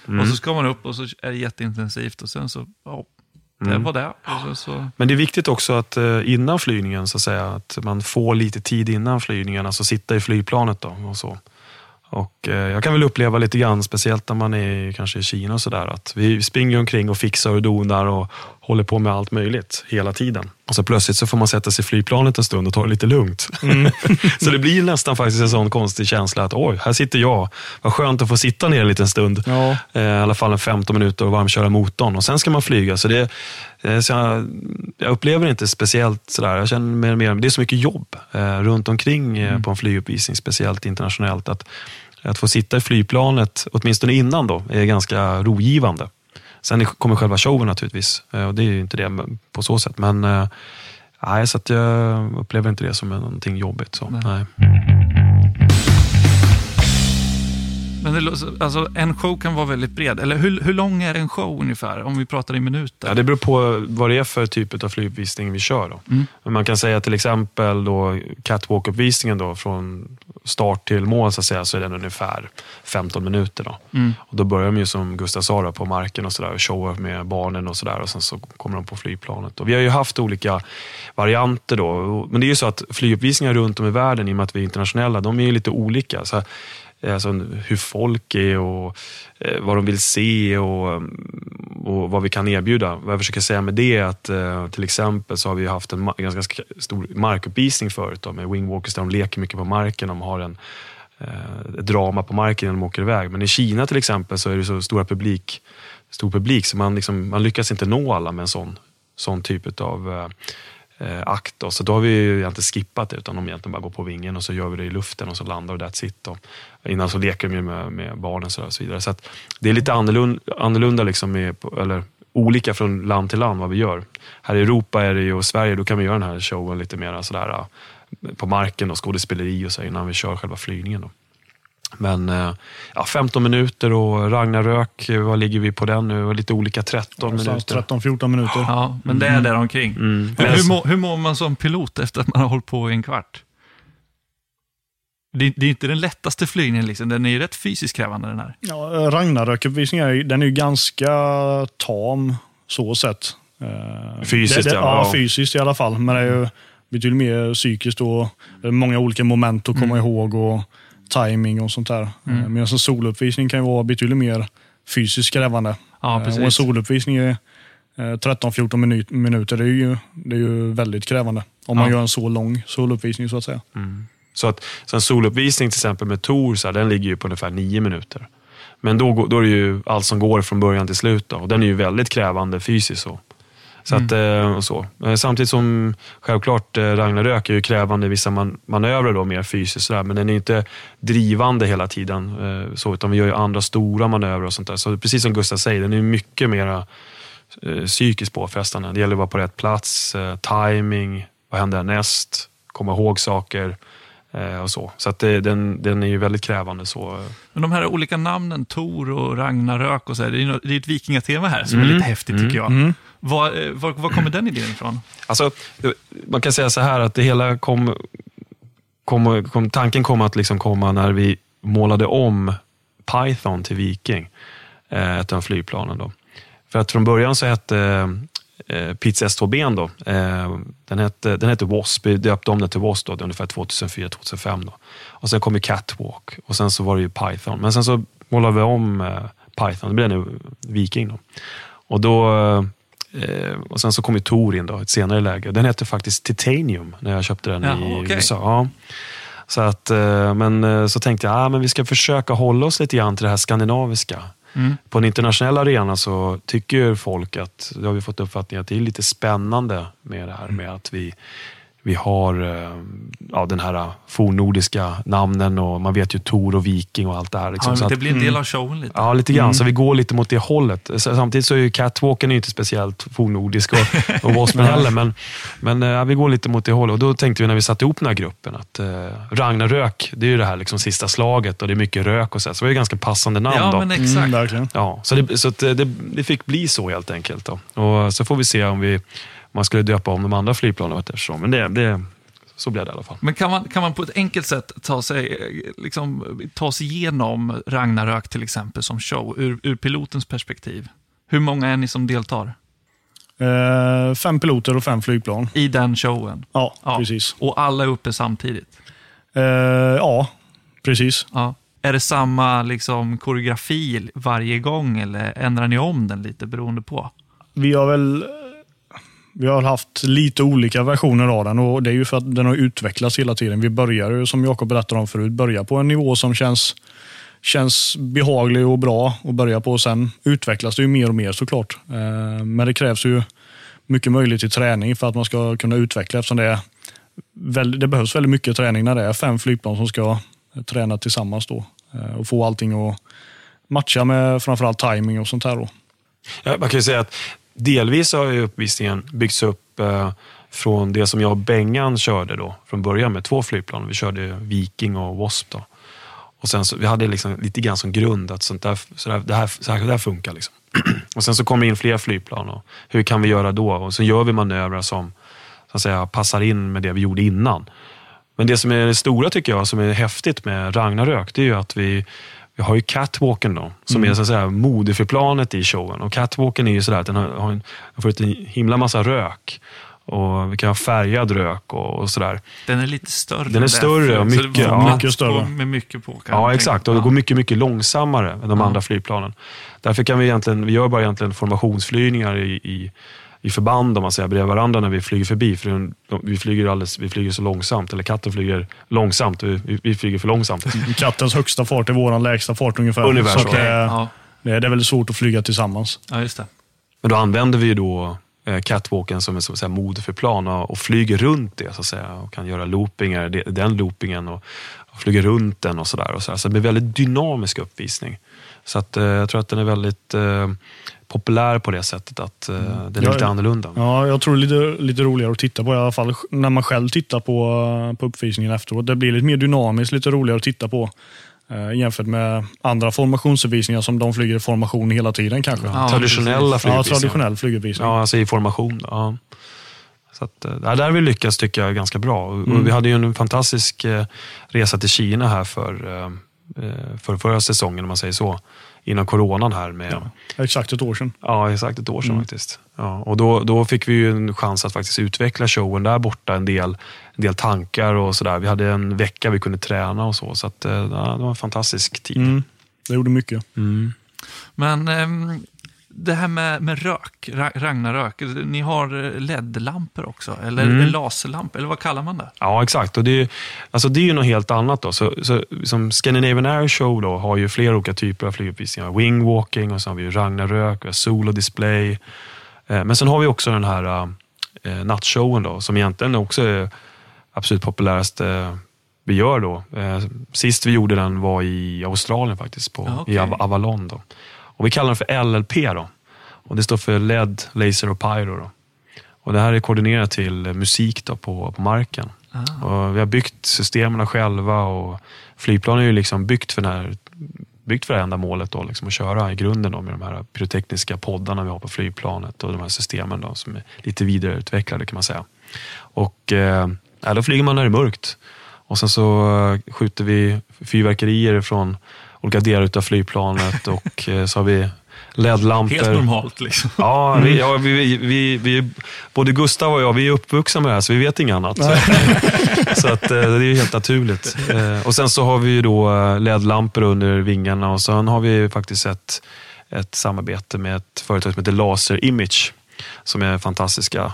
Mm. Och så ska man upp och så är det jätteintensivt och sen så, ja, det Mm. var det. Så, så, Men det är viktigt också att eh, innan flygningen, så att säga, att man får lite tid innan flygningen, alltså sitta i flygplanet. Då, och så. Och, eh, jag kan väl uppleva lite grann, speciellt när man är kanske i Kina och sådär, att vi springer omkring och fixar och donar och håller på med allt möjligt hela tiden. Och så plötsligt så får man sätta sig i flygplanet en stund och ta det lite lugnt. så det blir nästan faktiskt en sån konstig känsla att oj, här sitter jag. Vad skönt att få sitta ner en liten stund. Ja. Eh, I alla fall en 15 minuter och varmköra motorn. Och sen ska man flyga. Så det, eh, så jag, jag upplever inte speciellt sådär. Jag känner mer och mer, det är så mycket jobb eh, runt omkring eh, på en flyguppvisning, speciellt internationellt. Att, att få sitta i flygplanet, åtminstone innan då, är ganska rogivande. Sen kommer själva showen naturligtvis. eh, Och det är ju inte det på så sätt. Men eh, nej, så att jag upplever inte det som någonting jobbigt. Så, Nej. nej. Men det, alltså, en show kan vara väldigt bred. Eller hur, hur lång är en show ungefär? Om vi pratar i minuter. Ja, det beror på vad det är för typ av flyguppvisning vi kör. Då. Mm. Man kan säga till exempel då catwalk-uppvisningen då, från start till mål så, att säga, så är den ungefär 15 minuter. Då. Mm. Och då börjar de ju som Gustav sa då, på marken och, så där, och showar med barnen och sådär och sen så kommer de på flygplanet. Och vi har ju haft olika varianter då. Men det är ju så att flyguppvisningar runt om i världen, i och med att vi är internationella, de är lite olika. Så, Alltså hur folk är och eh, vad de vill se och, mm, och vad vi kan erbjuda. Vad jag försöker säga med det är att eh, till exempel så har vi haft en ganska stor markuppvisning förut då, med wingwalkers där de leker mycket på marken. De har en eh, ett drama på marken när de åker iväg. Men i Kina till exempel så är det så stora publik, stor publik så man, liksom, man lyckas inte nå alla med en sån, sån typ av eh, Eh, akt. Då. Så då har vi ju egentligen skippat det, utan de egentligen bara går på vingen och så gör vi det i luften och så landar och that's it. Då. Innan så leker de ju med, med barnen så och så vidare. Så att det är lite annorlunda, annorlunda liksom med, eller olika från land till land vad vi gör. Här i Europa är det ju, och Sverige, då kan vi göra den här showen lite mer sådär eh, på marken och skådespeleri och så innan vi kör själva flygningen. Då. Men eh, ja, 15 minuter och Ragnarök, vad ligger vi på den nu? Lite olika 13 minuter. 13-14 minuter. Ja, men det är där omkring. Mm. Men hur, mår, hur mår man som pilot efter att man har hållit på i en kvart? Det, det är inte den lättaste flygningen, liksom. den är ju rätt fysiskt krävande den här. Ja, Ragnarök-uppvisningen den är ju ganska tam så sett. Eh, Fysiskt, det, det, ja. ja. fysiskt i alla fall. Men det är ju betydligt mer psykiskt och många olika moment att komma ihåg och timing och sånt där. Mm. Medan en soluppvisning kan ju vara betydligt mer fysiskt krävande. Ja, Eh, och en soluppvisning är eh, 13-14 minu- minuter. Det är, ju, det är ju väldigt krävande. Om man Ja. gör en så lång soluppvisning så att säga. Så att så en soluppvisning till exempel med Tor, den ligger ju på ungefär nio minuter. Men då, då är det ju allt som går från början till slut. Då. Och den är ju väldigt krävande fysiskt. Så. Så att, eh, och så. Eh, Samtidigt som självklart eh, Ragnarök är ju krävande i vissa man, manövrer då, mer fysiskt. Så där, men den är inte drivande hela tiden. Så, utan vi gör ju andra stora manövrer och sånt där. Så precis som Gustav säger, den är mycket mer psykiskt påfrestande. Det gäller att vara på rätt plats, timing, vad händer härnäst, komma ihåg saker och så. Så att det, den, den är ju väldigt krävande. så. eh. Men de här olika namnen, Tor och Ragnarök och så, här, det är ju är ett vikingatema här som är Mm. lite häftigt tycker jag. Mm. Var, eh, var, var kommer den idén ifrån? Alltså, man kan säga så här att det hela kom, kom, kom tanken kom att liksom komma när vi målade om Python till Viking, eh, ett av flygplanen. Då. För att från början så hette eh, Pizza S2B då, eh, den hette, den hette Wasp, vi döpte om den till Wasp då, ungefär 2004-2005. Då. Och sen kom ju Catwalk och sen så var det ju Python. Men sen så målade vi om eh, Python, det blev nu Viking. Då. Och då Eh, och sen så kom ju Tor in då, ett senare läge. Den hette faktiskt Titanium när jag köpte den Ja, i okej. USA. Ja. Så, att, men så tänkte jag ah, men vi ska försöka hålla oss lite grann till det här skandinaviska. Mm. På en internationell arena så tycker folk att, det har vi fått uppfattningen att det är lite spännande med det här med att vi, vi har eh, ja, den här fornnordiska namnen och man vet ju Tor och Viking och allt det här. Liksom. Ja, det blir en del av showen lite. Ja, lite grann. Så vi går lite mot det hållet. Samtidigt så är ju catwalken inte speciellt fornnordisk och, och Waspen heller, men, men eh, ja, vi går lite mot det hållet. Och då tänkte vi när vi satte ihop den här gruppen att eh, Ragnarök, det är ju det här liksom sista slaget och det är mycket rök och så. här. Så det var ju ganska passande namn. Ja, då. men exakt. Mm. Ja, så det, så att det, det, fick bli så helt enkelt. Då. Och så får vi se om vi man skulle döpa om de andra flygplanen eftersom. Men det, det, så blev det i alla fall. Men kan man, kan man på ett enkelt sätt ta sig, liksom, ta sig igenom Ragnarök till exempel som show, ur, ur pilotens perspektiv? Hur många är ni som deltar Eh, fem piloter och fem flygplan. i den showen? Ja, Ja. precis. Och alla är uppe samtidigt? Eh, ja, precis. Ja. Är det samma liksom, koreografi varje gång eller ändrar ni om den lite beroende på? Vi har väl vi har haft lite olika versioner av den och det är ju för att den har utvecklats hela tiden. Vi börjar ju, som Jakob berättade om förut, börja på en nivå som känns, känns behaglig och bra att börja på. Sen utvecklas det ju mer och mer såklart. Eh, men det krävs ju mycket möjlighet till träning för att man ska kunna utveckla eftersom det, är, det behövs väldigt mycket träning när det är fem flygplan som ska träna tillsammans då eh, och få allting att matcha med framförallt timing och sånt här. Då. Ja, man kan ju säga att delvis har ju uppvisningen byggts upp eh, från det som jag och Bengan körde då från början med två flygplan. Vi körde Viking och Wasp. Då. Och sen så, vi hade liksom lite grann som grund att sånt där, så där, det, här, så här, det här funkar. Liksom. och sen så kommer det in fler flygplan. Och hur kan vi göra då? Och så gör vi manövrar som så att säga, passar in med det vi gjorde innan. Men det som är det stora tycker jag, som är häftigt med Ragnarök, det är ju att vi vi har ju catwalken då, som mm. är så att säga modeförplanet i showen. Och catwalken är ju sådär att den har, har en, får ett himla massa rök. Och vi kan ha färgad rök och, och sådär. Den är lite större. Den är större och mycket, ja, mycket större. Med mycket på. Ja, exakt. Och det går mycket, mycket långsammare än de ja. andra flygplanen. Därför kan vi egentligen, vi gör bara egentligen formationsflygningar i, i i förband om man säger, bredvid varandra när vi flyger förbi. För vi, flyger alldeles, vi flyger så långsamt, eller katten flyger långsamt. Vi, vi flyger för långsamt. Kattens högsta fart är vår lägsta fart ungefär. Ungefär så. så. Det, ja. det, är väldigt svårt att flyga tillsammans. Ja, just det. Men då använder vi då eh, catwalken som en mode för plan och, och, flyger runt det så att säga. Och kan göra loopingar, den loopingen och, och flyger runt den och sådär. Så, så det blir väldigt dynamisk uppvisning. Så att, eh, jag tror att den är väldigt eh, populär på det sättet att eh, mm. den är ja, lite annorlunda. Ja, jag tror det är lite, lite roligare att titta på i alla fall när man själv tittar på, på uppvisningen efteråt. Det blir lite mer dynamiskt, lite roligare att titta på eh, jämfört med andra formationsuppvisningar som de flyger i formation hela tiden kanske. Ja, traditionella flyguppvisningar. Ja, traditionell flyguppvisning. Ja, alltså i formation. Ja. Så att, eh, där har vi lyckats tycker jag ganska bra. Mm. Vi hade ju en fantastisk eh, resa till Kina här för, eh, för förra säsongen om man säger så innan coronan här. Med, ja, exakt ett år sedan. Ja, exakt ett år sedan mm. faktiskt. Ja, och då, då fick vi ju en chans att faktiskt utveckla showen där borta en del, en del tankar och sådär. Vi hade en vecka vi kunde träna och så. Så att, ja, det var en fantastisk tid. Mm. Det gjorde mycket. Mm. Men ähm, det här med, med rök, Ragnarök, ni har eh, LED-lampor också, eller mm. laserlampor, eller vad kallar man det? Ja, exakt. Och det, är, alltså det är ju något helt annat. Då. Så, så, som Scandinavian Air Show då, har ju flera olika typer av flyguppvisningar. Wingwalking, och så har vi Ragnarök, solo display. Eh, men sen har vi också den här eh, nattshowen då, som egentligen också är absolut populäraste vi gör då. Sist vi gjorde den var i Australien faktiskt, på, ja, okay. i Avalon. Då. Och vi kallar den för LLP. Då. Och det står för LED, Laser och Pyro. Då. Och det här är koordinerat till musik då på, på marken. Ah. Och vi har byggt systemen själva och flygplanen är ju liksom byggt för, den här, byggt för det här ändamålet. Då, liksom att köra i grunden då, med de här pyrotekniska poddarna vi har på flygplanet och de här systemen då, som är lite vidareutvecklade kan man säga. Och eh, då flyger man när det är mörkt. Och sen så eh, skjuter vi fyrverkerier från olika delar av flygplanet och eh, så har vi LED-lampor. Helt normalt liksom. Ja, vi, ja vi, vi, vi, både Gustav och jag, vi är uppvuxna med det här så vi vet inget annat. så att, eh, det är helt naturligt. Eh, och sen så har vi då LED-lampor under vingarna och sen har vi faktiskt ett, ett samarbete med ett företag som heter Laser Image som är fantastiska.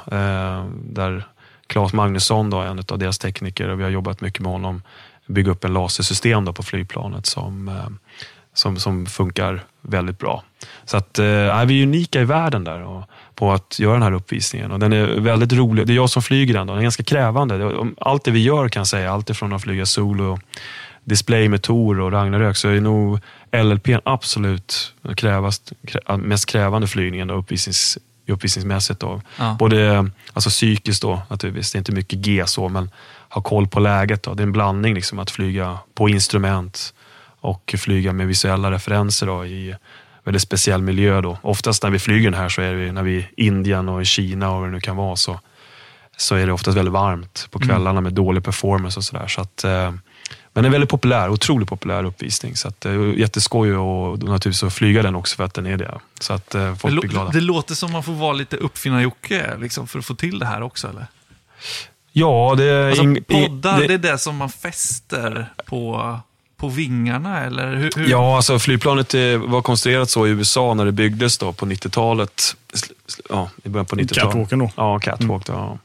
Där Claes Magnusson då, är en av deras tekniker och vi har jobbat mycket med honom bygga upp en lasersystem då på flygplanet som, eh, som, som funkar väldigt bra. Så att, eh, vi är unika i världen där och, på att göra den här uppvisningen. Och den är väldigt rolig. Det är jag som flyger den. Då. Den är ganska krävande. Allt det vi gör kan jag säga, allt ifrån att flyga solo, display med Tor och Ragnarök, så är nog LLP absolut krävast, mest krävande flygningen då, uppvisnings, uppvisningsmässigt. Då. Ja. Både alltså psykiskt då naturligtvis, det är inte mycket G så, men ha koll på läget. Då. Det är en blandning liksom att flyga på instrument och flyga med visuella referenser då, i väldigt speciell miljö. Då. Oftast när vi flyger den här så är det när vi är i Indien och i Kina och vad det nu kan vara så, så är det oftast väldigt varmt på mm. kvällarna mm. med dålig performance och sådär. Så att, eh, men en väldigt populär, otroligt populär uppvisning. Så att, eh, jätteskoj och naturligtvis att flyga den också för att den är det. Så att eh, folk det blir glada. Det låter som man får vara lite uppfinnar-Jocke liksom, för att få till det här också, eller? Ja, det... Alltså, poddar, det, det är det som man fäster på på vingarna? Eller hur, hur? Ja, alltså flygplanet eh, var konstruerat så i USA när det byggdes då på 90-talet. Sl- sl- Ja, i början på 90-talet. Catwalken då. Ja, catwalk. Då, ja.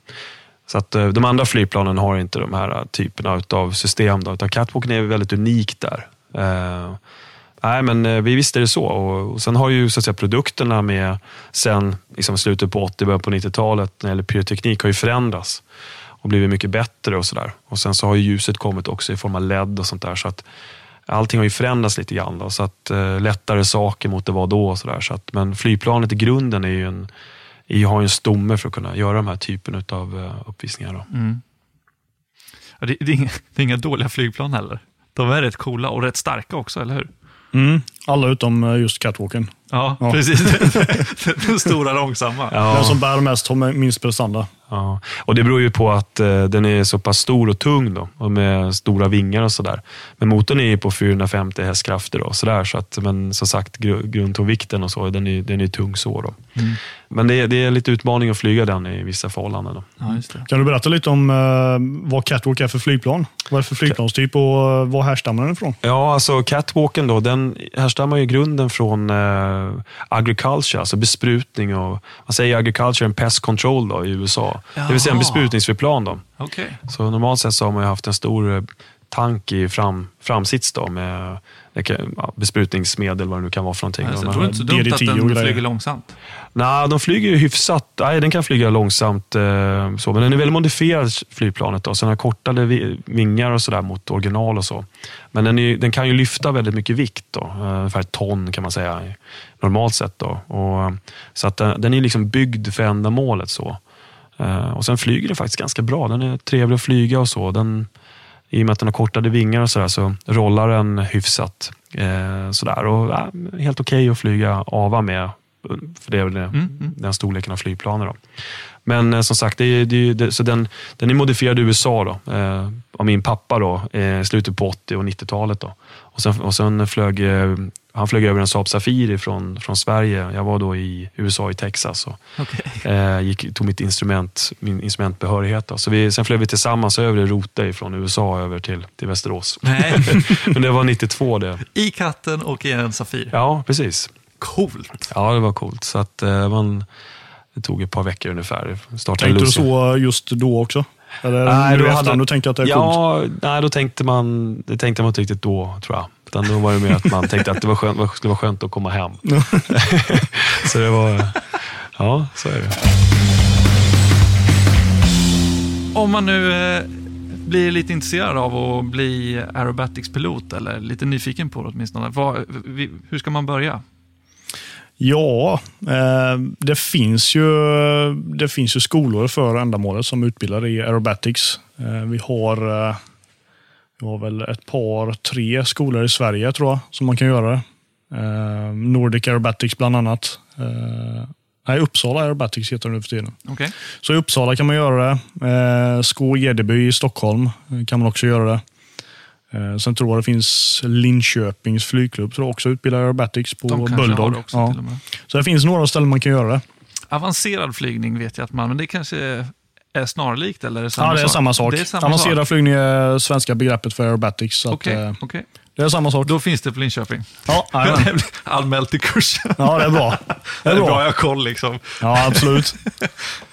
Så att eh, de andra flygplanen har inte de här eh, typerna av system. Då, utan catwalken är väldigt unik där. Eh, nej, men vi visste det så. Och, och sen har ju så att säga, produkterna med sen liksom, slutet på 80 början på 90-talet när det gäller pyroteknik har ju förändrats och blivit mycket bättre och sådär. Och sen så har ju ljuset kommit också i form av LED och sånt där. Så att allting har ju förändrats lite grann. Då, så att eh, lättare saker mot det var då och sådär. Så att, men flygplanet i grunden är ju en, är, har ju en stomme för att kunna göra de här typen av uh, uppvisningar. Då. Mm. Ja, det, det, är inga, det är inga dåliga flygplan heller. De är rätt coola och rätt starka också, eller hur? Mm. Alla utom eh, just catwalken. Ja, Ja. precis. Den stora långsamma. Den som bär mest har minst prestanda. Ja, och det beror ju på att eh, den är så pass stor och tung då, och med stora vingar och sådär. Men motorn är ju på 450 hästkrafter då, så där, så att, men som sagt gru- grundtonvikten och så, den är, den är tung så. Då. Mm. Men det är, det är lite utmaning att flyga den i vissa förhållanden. Då. Ja, just det. Kan du berätta lite om eh, vad catwalk är för flygplan? Vad är det för flygplanstyp och eh, var härstammar den ifrån? Ja, alltså catwalken då, den härstammar ju grunden från eh, agriculture, alltså besprutning och, man säger agriculture and pest control då, i USA. Det vill säga en Jaha. besprutningsflygplan. Då. Okej. Så normalt sett så har man haft en stor eh, tank i fram, framsits då, med kan, ja, besprutningsmedel, vad det nu kan vara för någonting. De Jag tror inte så dumt att den flyger långsamt. Nej, de flyger ju hyfsat. Nej, den kan flyga långsamt. Eh, så, men den är väldigt modifierad, flygplanet. Då, så den har kortade vingar och sådär mot original och så. Men den, är, den kan ju lyfta väldigt mycket vikt. Då, eh, ungefär ett ton kan man säga, normalt sett. Då. Och, eh, så att den, den är liksom byggd för ändamålet. så. Eh, och Sen flyger den faktiskt ganska bra. Den är trevlig att flyga och så. Den, I och med att den har kortade vingar och sådär så rollar den hyfsat. Eh, sådär. Och, eh, helt okej att flyga AVA med. För det är väl det, Mm, mm. den storleken av flygplaner. Då. Men eh, som sagt, det är, det är, det, så den, den är modifierad i USA då, eh, av min pappa då, eh, slutet på 80 och 90-talet. Då. Och sen, och sen flög, eh, han flög över en Saab Safiri från, från Sverige. Jag var då i USA, i Texas. Och, Okej. eh, gick, tog mitt instrument, min instrumentbehörighet. Då. Så vi, sen flög vi tillsammans över i Rote från USA över till, till Västerås. Nej, Men det var 92 det. i katten och i en Safir. Ja, precis. Coolt. Ja, det var coolt. Så att, eh, man, det tog ett par veckor ungefär. Startade Tänkte du så just då också? Eller Nej, nu då hade- du tänker att det är coolt? Ja, nej, då tänkte man, det tänkte man inte riktigt då, tror jag. Utan då var det mer att man tänkte att det var skönt, det skulle vara skönt att komma hem. så det var, ja, så är det. Om man nu eh, blir lite intresserad av att bli aerobatics-pilot eller lite nyfiken på det åtminstone. Vad, vi, hur ska man börja? Ja, eh, det, finns ju, det finns ju skolor för ändamålet som utbildar i aerobatics. Eh, vi, har, eh, vi har väl ett par, tre skolor i Sverige tror jag som man kan göra det. Eh, Nordic Aerobatics bland annat. Eh, nej, Uppsala Aerobatics heter det nu för tiden. Okej. Så i Uppsala kan man göra det. Eh, Sko Edeby i Stockholm kan man också göra det. Eh, sen tror jag det finns Linköpings flygklubb som också utbildar aerobatics på De Bulldog. det också Ja. Så det finns några ställen man kan göra det. Avancerad flygning vet jag att man, men det kanske är snarlikt eller är det samma ja, det är sak? samma sak. Det är samma Avancerad sak. flygning är svenska begreppet för aerobatics. Så Okej, att, eh, okej. det är samma sak. Då finns det på Linköping. Ja. Anmält till kursen. ja, det är bra. Det Det är är bra, jag bra. har koll liksom. Ja, absolut.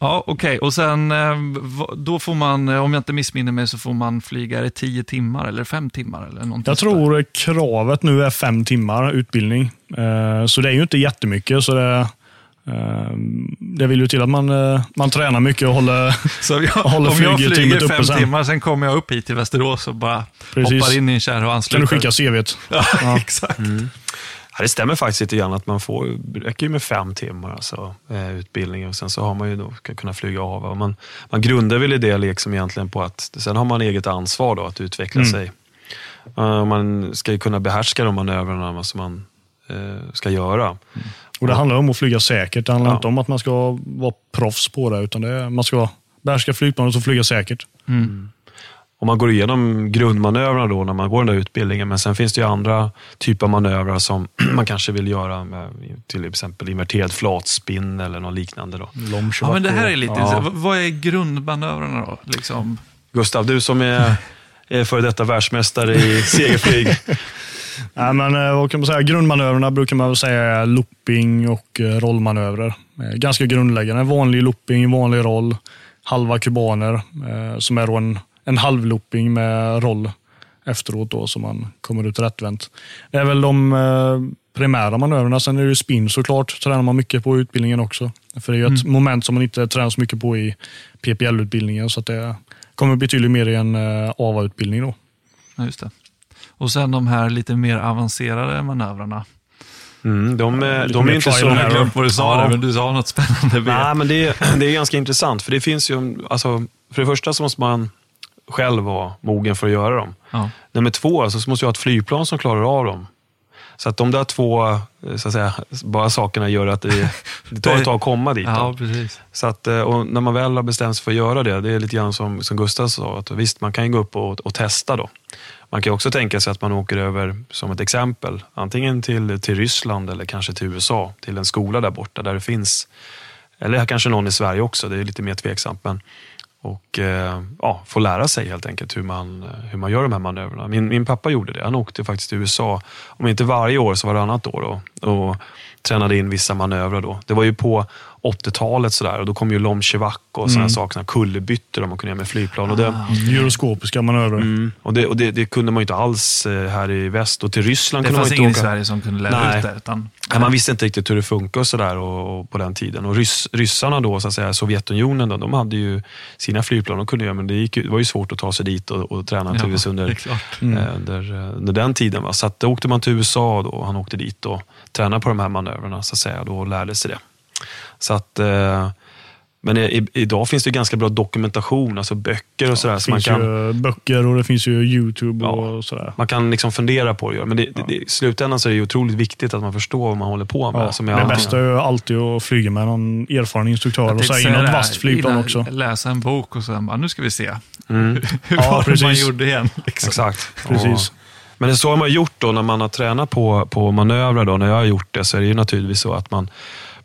Ja, okej. Och sen eh, då får man, eh, om jag inte missminner mig, så får man flyga det tio timmar eller fem timmar eller någonting Jag sånt där. tror kravet nu är fem timmar utbildning. Eh, Så det är ju inte jättemycket. Så det, det vill ju till att man, man tränar mycket och håller... Så jag, håller om jag flyger uppe fem sen. timmar, sen kommer jag upp hit till Västerås och bara Precis. hoppar in i en kärra och Kan ansluter. du skicka CVt? Ja, Ja. exakt. Ja, det stämmer faktiskt lite grann att man får, det räcker ju med fem timmar alltså, eh, utbildning och sen så har man ju då kunna flyga av. Och man, man grundar väl i det liksom egentligen på att sen har man eget ansvar då att utveckla Mm. sig. Eh, man ska ju kunna behärska de manövrarna som man eh, ska göra. Och Det handlar om att flyga säkert. Det handlar Ja. inte om att man ska vara proffs på det, utan det är, man ska behärska flygplanet och flyga säkert. Och man går igenom grundmanövrarna då när man går den där utbildningen, men sen finns det ju andra typer av manövrar som man kanske vill göra, med, till exempel inverterad flatspinn eller något liknande. Då. Ja, men det här är lite Ja. Vad är grundmanövrarna då? Liksom? Gustav, du som är är före detta världsmästare i segelflyg. Nej, men, eh, vad kan man säga? Grundmanövrarna brukar man väl säga är looping och eh, rollmanövrer. Eh, Ganska grundläggande. Vanlig looping, vanlig roll, halva kubaner som är då en, en halv looping med roll efteråt då, så man kommer ut rättvänt. Det är väl de eh, primära manövrarna. Sen är det ju spin såklart, tränar man mycket på utbildningen också. För det är ju ett moment som man inte tränar så mycket på i PPL-utbildningen, så att det kommer betydligt mer i en eh, AVA-utbildning då. Ja, just det. Och sen de här lite mer avancerade manövrarna. Mm, de, är- lite de är inte så... Jag har glömt vad du sa Ja. där, men du sa något spännande. Nej, men det är, det är ganska intressant. För det finns ju, alltså, för det första så måste man själv vara mogen för att göra dem. Ja. Nummer två, alltså, så måste jag ha ett flygplan som klarar av dem. Så att de där två eh, så att säga, bara sakerna gör att det, det tar ett tag att komma dit. ja. Så att, eh, och när man väl har bestämt sig för att göra det, det är lite grann som, som Gustav sa, att visst man kan gå upp och, och testa då. Man kan också tänka sig att man åker över, som ett exempel, antingen till, till Ryssland eller kanske till USA, till en skola där borta där det finns, eller kanske någon i Sverige också, det är lite mer tveksamt, men och eh, ja, få lära sig helt enkelt hur man, eh, hur man gör de här manövrarna. Min, min pappa gjorde det. Han åkte faktiskt till USA, om inte varje år så varannat år då, och tränade in vissa manövrar. Då. Det var ju på 80-talet sådär och då kom ju Lomchevak och sådana saker, såna kullerbyttor man kunde göra med flygplan. Och det, Gyroskopiska manövrer. mm, och det, och det, det kunde man ju inte alls eh, här i väst. Och till Ryssland Det kunde man fanns inte ingen åka. i Sverige som kunde lära Nej. ut det. Utan, Nej, man visste inte riktigt hur det funkar och sådär och, och på den tiden. Och ryss, ryssarna då, så att säga, Sovjetunionen, då, de hade ju sina flygplan de kunde göra, men det, gick, det var ju svårt att ta sig dit och, och träna naturligtvis det är under, eh, under, eh, under den tiden. Va? Så att då åkte man till USA då, och han åkte dit och tränade på de här manövrarna så att säga, då, och lärde sig det. Så att, eh, men i, idag finns det ganska bra dokumentation, alltså böcker och sådär. Det så man finns kan, ju böcker och det finns ju YouTube Ja. och sådär. man kan liksom fundera på det. Men det, det, det, i slutändan så är det otroligt viktigt att man förstår vad man håller på med. Ja, som det är allting. bästa är ju alltid att flyga med någon erfaren instruktör Jag och så in något vasst flygplan också. Läsa en bok och sen bara, nu ska vi se. Mm. Hur Ja, det man precis. gjorde igen? Liksom. Exakt. Precis. Och, men det är så har man gjort då när man har tränat på, på manövrar. Då, när jag har gjort det så är det ju naturligtvis så att man,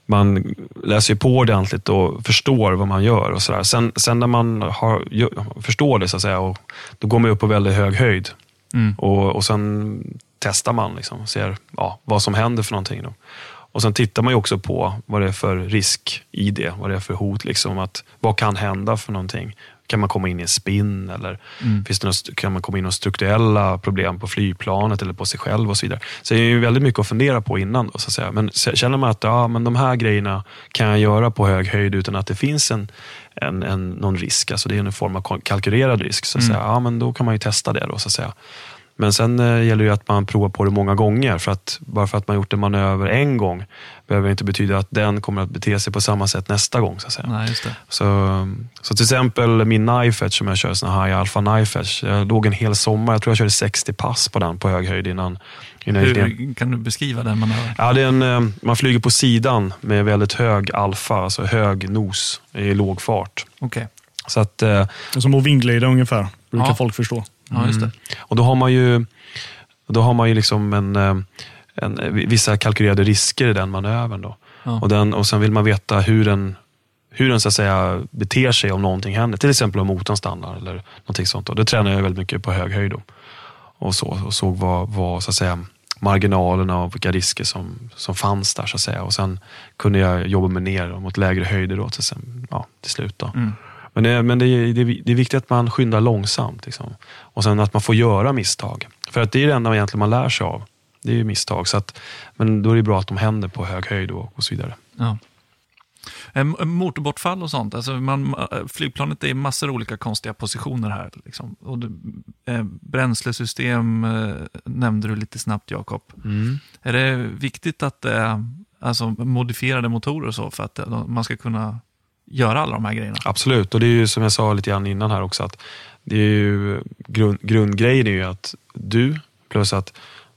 man läser ju på ordentligt och förstår vad man gör. och så där. Sen, sen när man har, förstår det så att säga, och, då går man upp på väldigt hög höjd. Mm. Och, och sen testar man liksom, och ser ja, vad som händer för någonting. Då. Och Sen tittar man också på vad det är för risk i det, vad det är för hot. Liksom, att, vad kan hända för någonting? Kan man komma in i en spinn eller finns det något, kan man komma in i strukturella problem på flygplanet eller på sig själv och så vidare. Så det är ju väldigt mycket att fundera på innan. Då, så att säga. Men känner man att ja, men de här grejerna kan jag göra på hög höjd utan att det finns en, en, en, någon risk, alltså det är en form av kal- kalkylerad risk, så att säga. Ja, men då kan man ju testa det. Då, så att säga. Men sen eh, gäller det ju att man provar på det många gånger. För att bara för att man gjort en manöver en gång behöver inte betyda att den kommer att bete sig på samma sätt nästa gång. Så att säga. Nej, just det. Så, så till exempel min knife edge som jag kör, sån här high alpha knife edge. Jag låg en hel sommar, jag tror jag körde 60 pass på den på hög höjd innan, innan. Hur kan du beskriva den manövern? Ja, det är en, eh, man flyger på sidan med väldigt hög alfa, alltså hög nos i låg fart. Okej. Så att, eh, som att vinglida ungefär, brukar Ja. folk förstå. Ja, just det. Och då har man ju, då har man ju liksom en, eh, en, vissa kalkylerade risker i den manövern. Då. Ja. Och, den, och sen vill man veta hur den, hur den så att säga, beter sig om någonting händer. Till exempel om motorn stannar eller någonting sånt. Då. Det tränar jag väldigt mycket på hög höjd. Då. Och, så, och såg vad, vad så att säga, marginalerna och vilka risker som, som fanns där. så att säga. Och Sen kunde jag jobba mig ner mot lägre höjder då, till, sen, ja, till slut. Då. Mm. Men, det, men det, är, det, det är viktigt att man skyndar långsamt. Liksom. Och sen att man får göra misstag. För att det är det enda egentligen man lär sig av. Det är ju misstag. Så att, men då är det bra att de händer på hög höjd och, och så vidare. Ja. Motorbortfall och sånt. Alltså man, eh, flygplanet är i massor av olika konstiga positioner här. Liksom. Och det, eh, bränslesystem eh, nämnde du lite snabbt, Jakob. Är det viktigt att eh, alltså modifierade motorer och så för att man ska kunna göra alla de här grejerna? Absolut, och det är ju som jag sa lite grann innan här också. att det är ju, grund, Grundgrejen är ju att du, plus att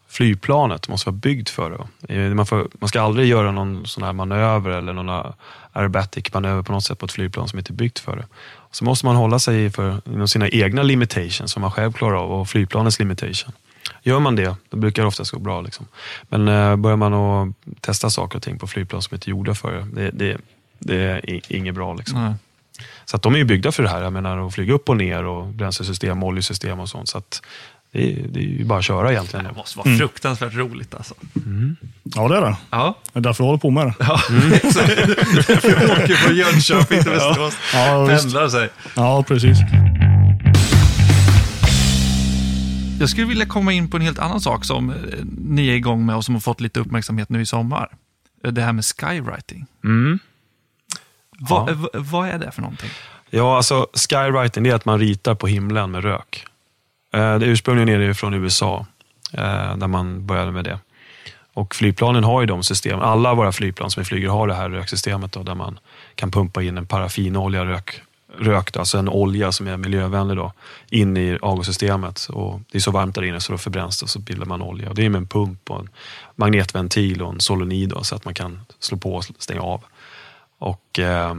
flygplanet måste vara byggt för det. Eh, man, får, man ska aldrig göra någon sån här manöver eller någon aerobatic manöver på något sätt på ett flygplan som inte är byggt för det. Så måste man hålla sig för, inom sina egna limitations som man själv klarar av och flygplanets limitation. Gör man det, då brukar det oftast gå bra. Liksom. Men eh, börjar man att testa saker och ting på flygplan som inte är gjorda för det, det, det, är inget bra. Liksom. Nej. Så att de är ju byggda för det här. Jag menar att flyga upp och ner och bränslesystem, oljesystem och sånt. Så att det, är, det är ju bara att köra egentligen. Det måste vara fruktansvärt roligt alltså. Ja, det är det. Ja. Det är därför jag håller på med det. Ja, så därför jag åker från Jönköping till Västerås. Ja, visst. Pendlar sig. Ja, precis. Jag skulle vilja komma in på en helt annan sak som eh, ni är igång med och som har fått lite uppmärksamhet nu i sommar. Det här med skywriting. Mm. Vad, v- vad är det för någonting? Ja, alltså skywriting det är att man ritar på himlen med rök. Eh, Det ursprungligen är det från USA, eh, där man började med det. Och flygplanen har ju de systemen. Alla våra flygplan som vi flyger har det här röksystemet då, där man kan pumpa in en paraffinolja rök, rök då, alltså en olja som är miljövänlig då, in i avgassystemet. Och det är så varmt där inne så då förbränns det och så bildar man olja. Och det är med en pump och en magnetventil och en solenoid då, så att man kan slå på och stänga av. Och eh,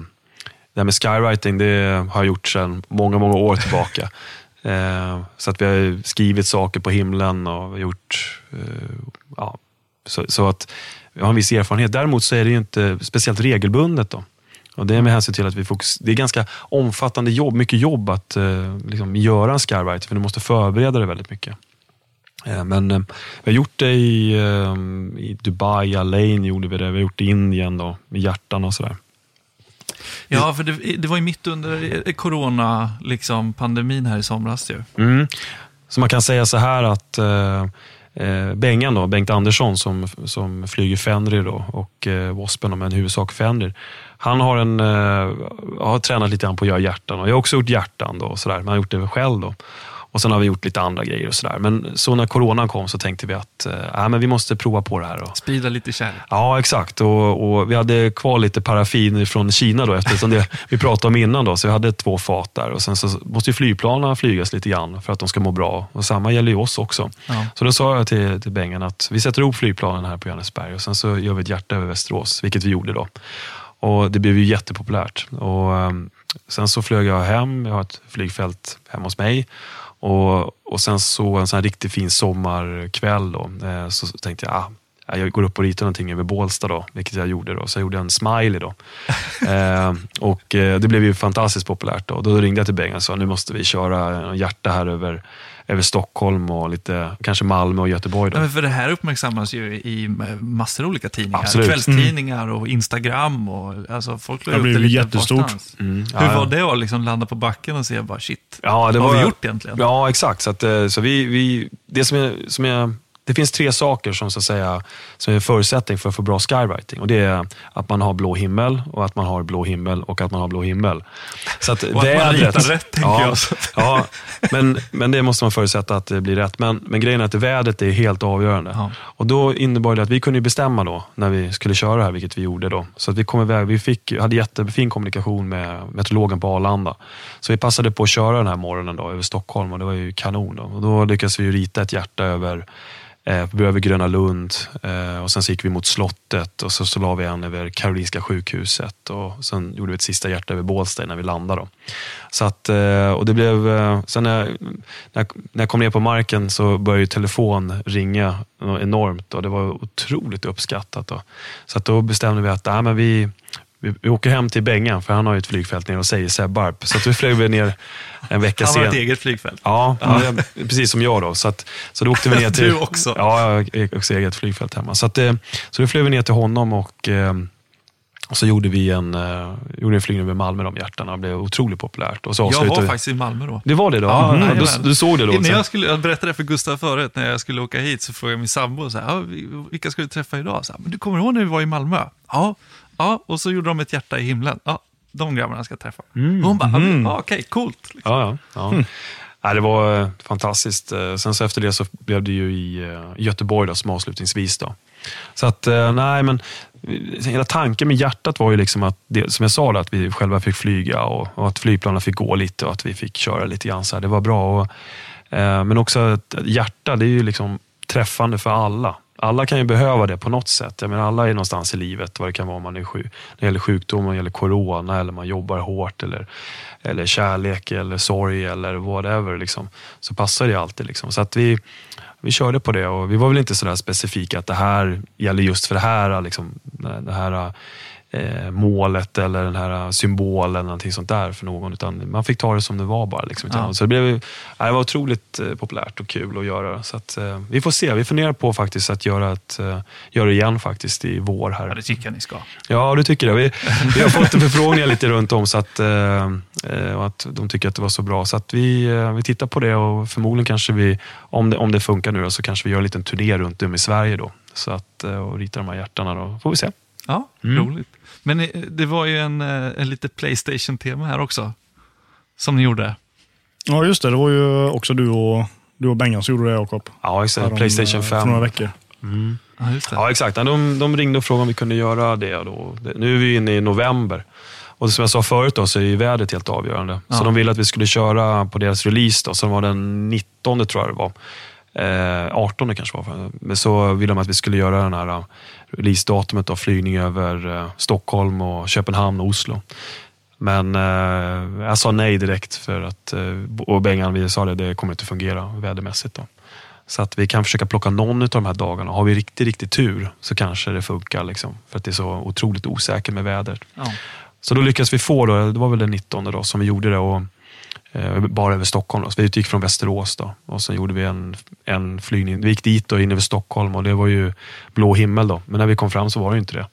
det här med skywriting det har jag gjort sedan många, många år tillbaka. eh, så att vi har skrivit saker på himlen och gjort eh, ja, så, så att vi har en viss erfarenhet. Däremot så är det ju inte speciellt regelbundet. Då. Och det är med hänsyn till att vi fokus, det är ganska omfattande jobb, mycket jobb att eh, liksom, göra en skywriting, för du måste förbereda det väldigt mycket. Eh, Men eh, vi har gjort det i, eh, i Dubai, Alain gjorde vi det. Vi har gjort det i Indien då, med hjärtan och sådär. Ja, för det, det var ju mitt under corona, liksom, pandemin här i somras ju. Mm. Så man kan säga så här att eh, eh Bengan, då, Bengt Andersson som, som flyger Fenrir då, och eh, Waspen, men huvudsak Fenrir. Han har, en, eh, har tränat lite grann på att göra hjärtan och jag har också gjort hjärtan. Då, och så där. Har gjort det själv. Då. Och Sen har vi gjort lite andra grejer och sådär. Men så när coronan kom så tänkte vi att eh, äh, men vi måste prova på det här. Då. Sprida lite kärlek. Ja, exakt. Och, och vi hade kvar lite paraffin från Kina då, eftersom det vi pratade om innan. Då, så vi hade två fat där. Och sen så måste ju flygplanen flygas lite grann för att de ska må bra. Och samma gäller ju oss också. Ja. Så då sa jag till, till Bengan att vi sätter ihop flygplanen här på Johannesberg och sen så gör vi ett hjärta över Västerås, vilket vi gjorde då. Och det blev ju jättepopulärt. Och, ehm, sen så flög jag hem, jag har ett flygfält hemma hos mig. Och, och sen så en sån här riktigt fin sommarkväll då, eh, så tänkte jag, ah, jag går upp och ritar någonting över Bålsta då, vilket jag gjorde då. Så jag gjorde en smiley då. eh, och eh, det blev ju fantastiskt populärt då. Då ringde jag till Bengan och sa, nu måste vi köra en hjärta här över, över Stockholm och lite, kanske Malmö och Göteborg. Då. Ja, men för det här uppmärksammas ju i massor av olika tidningar. Absolut. Kvällstidningar och Instagram. Och, alltså, folk la Det upp blev det lite jättestort. Mm, ja, Hur var det att liksom landa på backen och se bara shit, Ja, det vad har var, vi gjort egentligen? Ja, exakt. Så, att, eh, så vi, vi, det, som är, som är, det finns tre saker som, så att säga, som är förutsättning för att få bra skywriting. Och det är att man har blå himmel, och att man har blå himmel och att man har blå himmel. Så att Och att man ritar rätt, tänker ja, jag. Ja, men, men det måste man förutsätta att det blir rätt. Men, men grejen är att vädret är helt avgörande. Ja. Och då innebar det att vi kunde bestämma då när vi skulle köra det här, vilket vi gjorde då. Så att vi kom iväg, vi fick, hade jättefin kommunikation med meteorologen på Arlanda. Så vi passade på att köra den här morgonen då, över Stockholm och det var ju kanon. Då. Och då lyckades vi rita ett hjärta över eh, över Gröna Lund eh, och sen så gick vi mot slottet och så, så la vi en över Karolinska sjukhuset och sen gjorde vi ett sista hjärta över Bålsta när vi landade. Då. Så att, eh, och det blev, eh, sen när jag, när, jag, när jag kom ner på marken så började ju telefon ringa enormt och det var otroligt uppskattat. Då. Så att då bestämde vi att nej, men vi, vi, vi åker hem till Bengan, för han har ju ett flygfält nere och säger Sebbarp. Så att vi flög vi ner en vecka Han har ett sen. eget flygfält. Ja, ja, precis som jag då. Så, att, så då åkte vi ner till... Du också. Ja, jag har också eget flygfält hemma. Så, att, eh, så då flög vi ner till honom och, eh, och så gjorde vi en, eh, gjorde en flygning över Malmö de hjärtarna. Det blev otroligt populärt. Och så Jag var vi- faktiskt i Malmö då. Det var det då? Ja, jajamän. du, du såg det då? När jag, skulle, jag berättade för Gustav förut, när jag skulle åka hit så frågade jag min sambo, så här, vilka ska du träffa idag? Så här, men du kommer ihåg när vi var i Malmö? Ja, ja, och så gjorde de ett hjärta i himlen. Ja, de grabbarna ska jag träffa. Mm. Och hon bara, ja, okej, coolt. Liksom. Ja, ja. ja. Nej, det var eh, fantastiskt. Eh, Sen så efter det så blev det ju i eh, Göteborg då, som avslutningsvis. Då. Så att, nej men hela tanken med hjärtat var ju liksom att, det, som jag sa, då, att vi själva fick flyga och, och att flygplanen fick gå lite och att vi fick köra lite grann. Så här. Det var bra. Och, eh, men också att hjärta, det är ju liksom träffande för alla. Alla kan ju behöva det på något sätt. Jag menar, alla är någonstans i livet, vad det kan vara om man är sjuk. När det gäller sjukdom, när det gäller corona, eller man jobbar hårt, eller, eller kärlek, eller sorg, eller whatever. Liksom. Så passar det alltid. Liksom. Så att vi, vi körde på det och vi var väl inte sådär specifika att det här gäller just för det här, liksom, det här eh, målet eller den här symbolen eller någonting sånt där för någon. Utan man fick ta det som det var bara. Liksom. Ja. Så det, blev, ja, det var otroligt eh, populärt och kul att göra. Så att, eh, vi får se. Vi funderar på faktiskt att göra, ett, eh, göra det igen faktiskt i vår. här. Ja, det tycker jag ni ska. Ja, du tycker det. Vi, vi har fått förfrågningar lite runt om så att, eh, eh, och att de tycker att det var så bra. Så att vi, vi tittar på det och förmodligen kanske vi, om det, om det funkar nu, då, så kanske vi gör en liten turné runt om i Sverige då. Så att, och ritar de här hjärtarna då. Får vi se. Ja, Mm. roligt. Men eh, det var ju en, eh, en lite Playstation-tema här också. Som ni gjorde. Ja, just det. Det var ju också du och, du och Bengan som gjorde det, Jakob. Ja, exakt. Härom, Playstation eh, 5. För några veckor. Mm. Ja, just det. Ja, exakt. De, de ringde och frågade om vi kunde göra det. Då. Nu är vi inne i november. Och som jag sa förut då, så är ju vädret helt avgörande. Ja. Så de ville att vi skulle köra på deras release, då, som var den 19 tror jag det var. Eh, 18 kanske var. Men så ville de att vi skulle göra den här eh, releasedatumet, då, flygning över eh, Stockholm, och Köpenhamn och Oslo. Men eh, jag sa nej direkt för att, eh, och Bengan vi sa det, det kommer inte fungera vädermässigt. Då. Så att vi kan försöka plocka någon av de här dagarna. Har vi riktigt, riktigt tur så kanske det funkar. Liksom, för att det är så otroligt osäkert med vädret. Ja. Så då lyckades vi få, då, det var väl den 19 då, som vi gjorde det. Och, bara över Stockholm. Då. Så vi utgick från Västerås då, och sen gjorde vi en, en flygning. Vi gick dit och in över Stockholm och det var ju blå himmel. Då. Men när vi kom fram så var det inte det.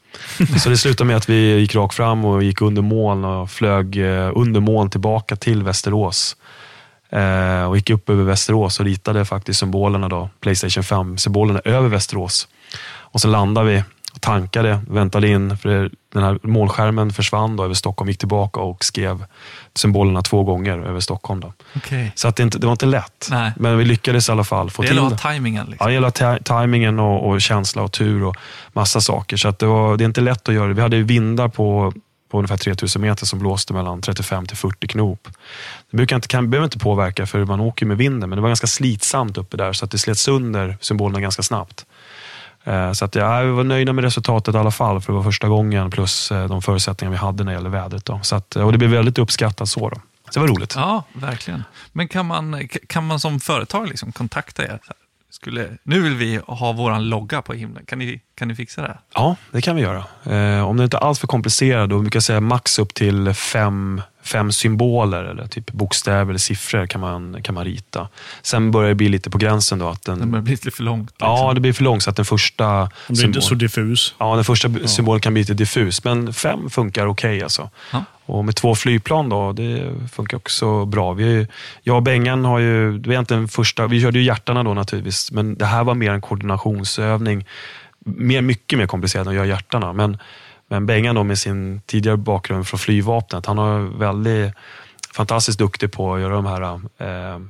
så det slutade med att vi gick rakt fram och gick under moln och flög eh, under moln tillbaka till Västerås. Eh, och gick upp över Västerås och ritade faktiskt symbolerna då, Playstation 5-symbolerna över Västerås. Och så landade vi tankade, väntade in, för den här målskärmen försvann då över Stockholm, gick tillbaka och skrev symbolerna två gånger över Stockholm. Då. Okej. Så att det, inte, det var inte lätt, Nej. men vi lyckades i alla fall få Det till gäller det. att ha tajmingen. Ja, Liksom. det gäller ta- tajmingen och, och känsla och tur och massa saker. Så att det, var, det är inte lätt att göra det. Vi hade vindar på, på ungefär 3000 meter som blåste mellan 35 till 40 knop. Det brukar inte, kan, behöver inte påverka för man åker med vinden, men det var ganska slitsamt uppe där så att det slet sönder symbolerna ganska snabbt. Eh, Så att ja, vi var nöjda med resultatet i alla fall, för det var första gången plus eh, de förutsättningar vi hade när det gäller vädret. Då. Så att, och det blev väldigt uppskattat så. Då. Så det var roligt. Ja, verkligen. Men kan man, kan man som företag liksom kontakta er? Skulle, nu vill vi ha våran logga på himlen. Kan ni, kan ni fixa det? Ja, det kan vi göra. Eh, om det inte är alls för komplicerat, då brukar jag säga max upp till fem, fem symboler, eller typ bokstäver eller siffror kan man, kan man rita. Sen börjar det bli lite på gränsen. Då, att den, Det börjar bli lite för långt. Liksom. Ja, det blir för långt så att den första, Den blir symbol, inte så diffus. ja, den första symbolen kan bli lite diffus, men fem funkar okej. alltså. Ja. Och med två flygplan då, det funkar också bra. Vi, jag och Bengan har ju, det var egentligen första, vi körde ju hjärtarna då naturligtvis, men det här var mer en koordinationsövning. Mer, mycket mer komplicerat än att göra hjärtarna. Men, men Bengan då med sin tidigare bakgrund från flygvapnet, han har väldigt fantastiskt duktig på att göra de här, eh, eh,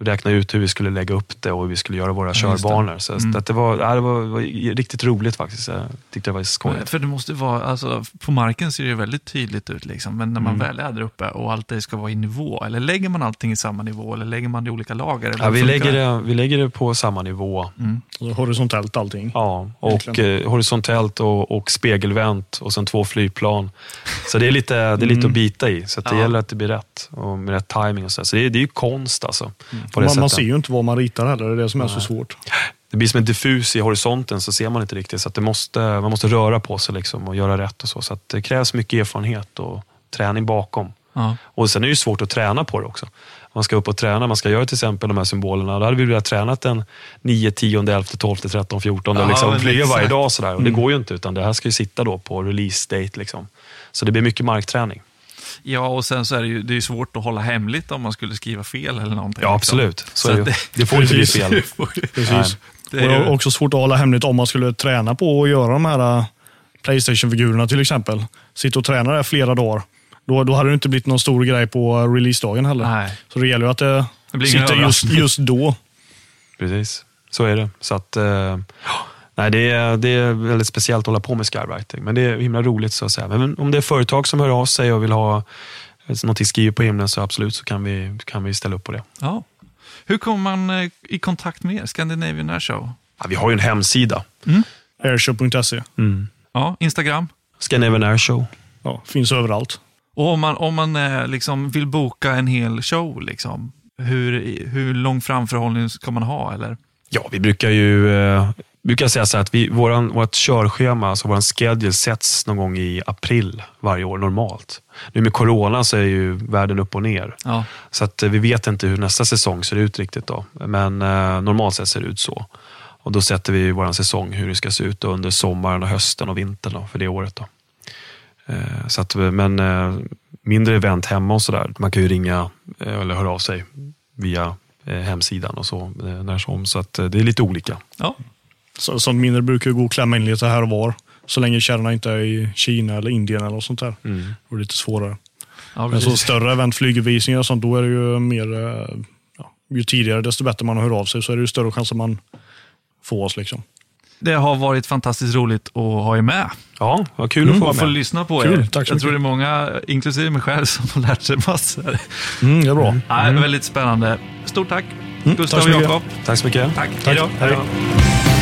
räkna ut hur vi skulle lägga upp det och hur vi skulle göra våra Ja, just det. körbanor. Så Mm. att det, var, ja, det var, var riktigt roligt faktiskt. Jag tyckte det var skojigt. För det måste vara, alltså, på marken ser det väldigt tydligt ut, liksom, men när man Mm. väl är där uppe och allt det ska vara i nivå, eller lägger man allting i samma nivå, eller lägger man det i olika lager? Ja, vi, lägger det, vi lägger det på samma nivå. Mm. Horisontellt allting. Ja, och eh, horisontellt och, och spegelvänt och sen två flygplan. Så det är lite, det är lite Mm. att bita i. Så att det Ja. gäller att det blir rätt och med rätt timing och så. Så det det är ju konst alltså. Det Man, man ser ju inte vad man ritar heller. Det är det som är så svårt. Det blir som en diffus i horisonten så ser man inte riktigt. Så det måste, man måste röra på sig liksom och göra rätt och så. Så det krävs mycket erfarenhet och träning bakom. Ja. Och sen är det ju svårt att träna på det också. Man ska upp och träna, man ska göra till exempel de här symbolerna. Då hade vi velat träna den 9, 10, 11, 12, 13, 14 Ja, och liksom flyga varje dag. Sådär. Och det går ju inte, utan det här ska ju sitta då på release date. Liksom. Så det blir mycket markträning. Ja, och sen så är det ju det är svårt att hålla hemligt om man skulle skriva fel eller någonting. Ja, liksom. absolut. Så Så det, det- det får inte bli fel. Det Precis. Det är det ju- också svårt att hålla hemligt om man skulle träna på att göra de här äh, Playstation-figurerna till exempel. Sitta och träna där flera dagar. Då, då hade det inte blivit någon stor grej på äh, releasedagen heller. Nej. Så det gäller ju att det, Det ingen sitter just, just då. Precis, så är det. Så att, eh, nej, det, är, det är väldigt speciellt att hålla på med skywriting, men det är himla roligt. så att säga. Men om det är företag som hör av sig och vill ha någonting skrivet på himlen så absolut så kan vi, kan vi ställa upp på det. Ja. Hur kommer man eh, i kontakt med er? Scandinavian Air Show? Ja, vi har ju en hemsida, Airshop.se. Ja, Instagram? Scandinavian Air Show. Ja, finns överallt. Och om man, om man eh, liksom vill boka en hel show, liksom, hur, hur lång framförhållning ska man ha? Eller? Ja, vi brukar ju eh, brukar säga så att vi, våran, vårt körschema, alltså vår schedule sätts någon gång i april varje år normalt. Nu med corona så är ju världen upp och ner. Ja. Så att eh, vi vet inte hur nästa säsong ser ut riktigt. då. Men eh, normalt sett ser det ut så. Och Då sätter vi vår säsong, hur det ska se ut då, under sommaren, och hösten och vintern då, för det året. Då. Eh, så att, men eh, mindre event hemma och sådär. Man kan ju ringa eh, eller höra av sig via eh, hemsidan och så. eh, När som. Så att, eh, det är lite olika. Ja. Så, sånt mindre brukar gå att klämma in lite här och var. Så länge kärrorna inte är i Kina eller Indien eller något sånt där. Mm. Då är det lite svårare. Ja, Men så större event, flyguppvisningar och sånt, då är det ju mer... eh, Ja, ju tidigare desto bättre man hör av sig så är det ju större chans att man får oss. Liksom. Det har varit fantastiskt roligt att ha er med Ja, vad kul att få och vara få med. lyssna på Kul, er. tack så Jag tror det är många, inklusive mig själv, som har lärt sig massor. Mm, det är bra. Nej, Väldigt spännande. Stort tack, Mm, Gustav och. Jakob. Tack så mycket. Tack. Tack. Hej då.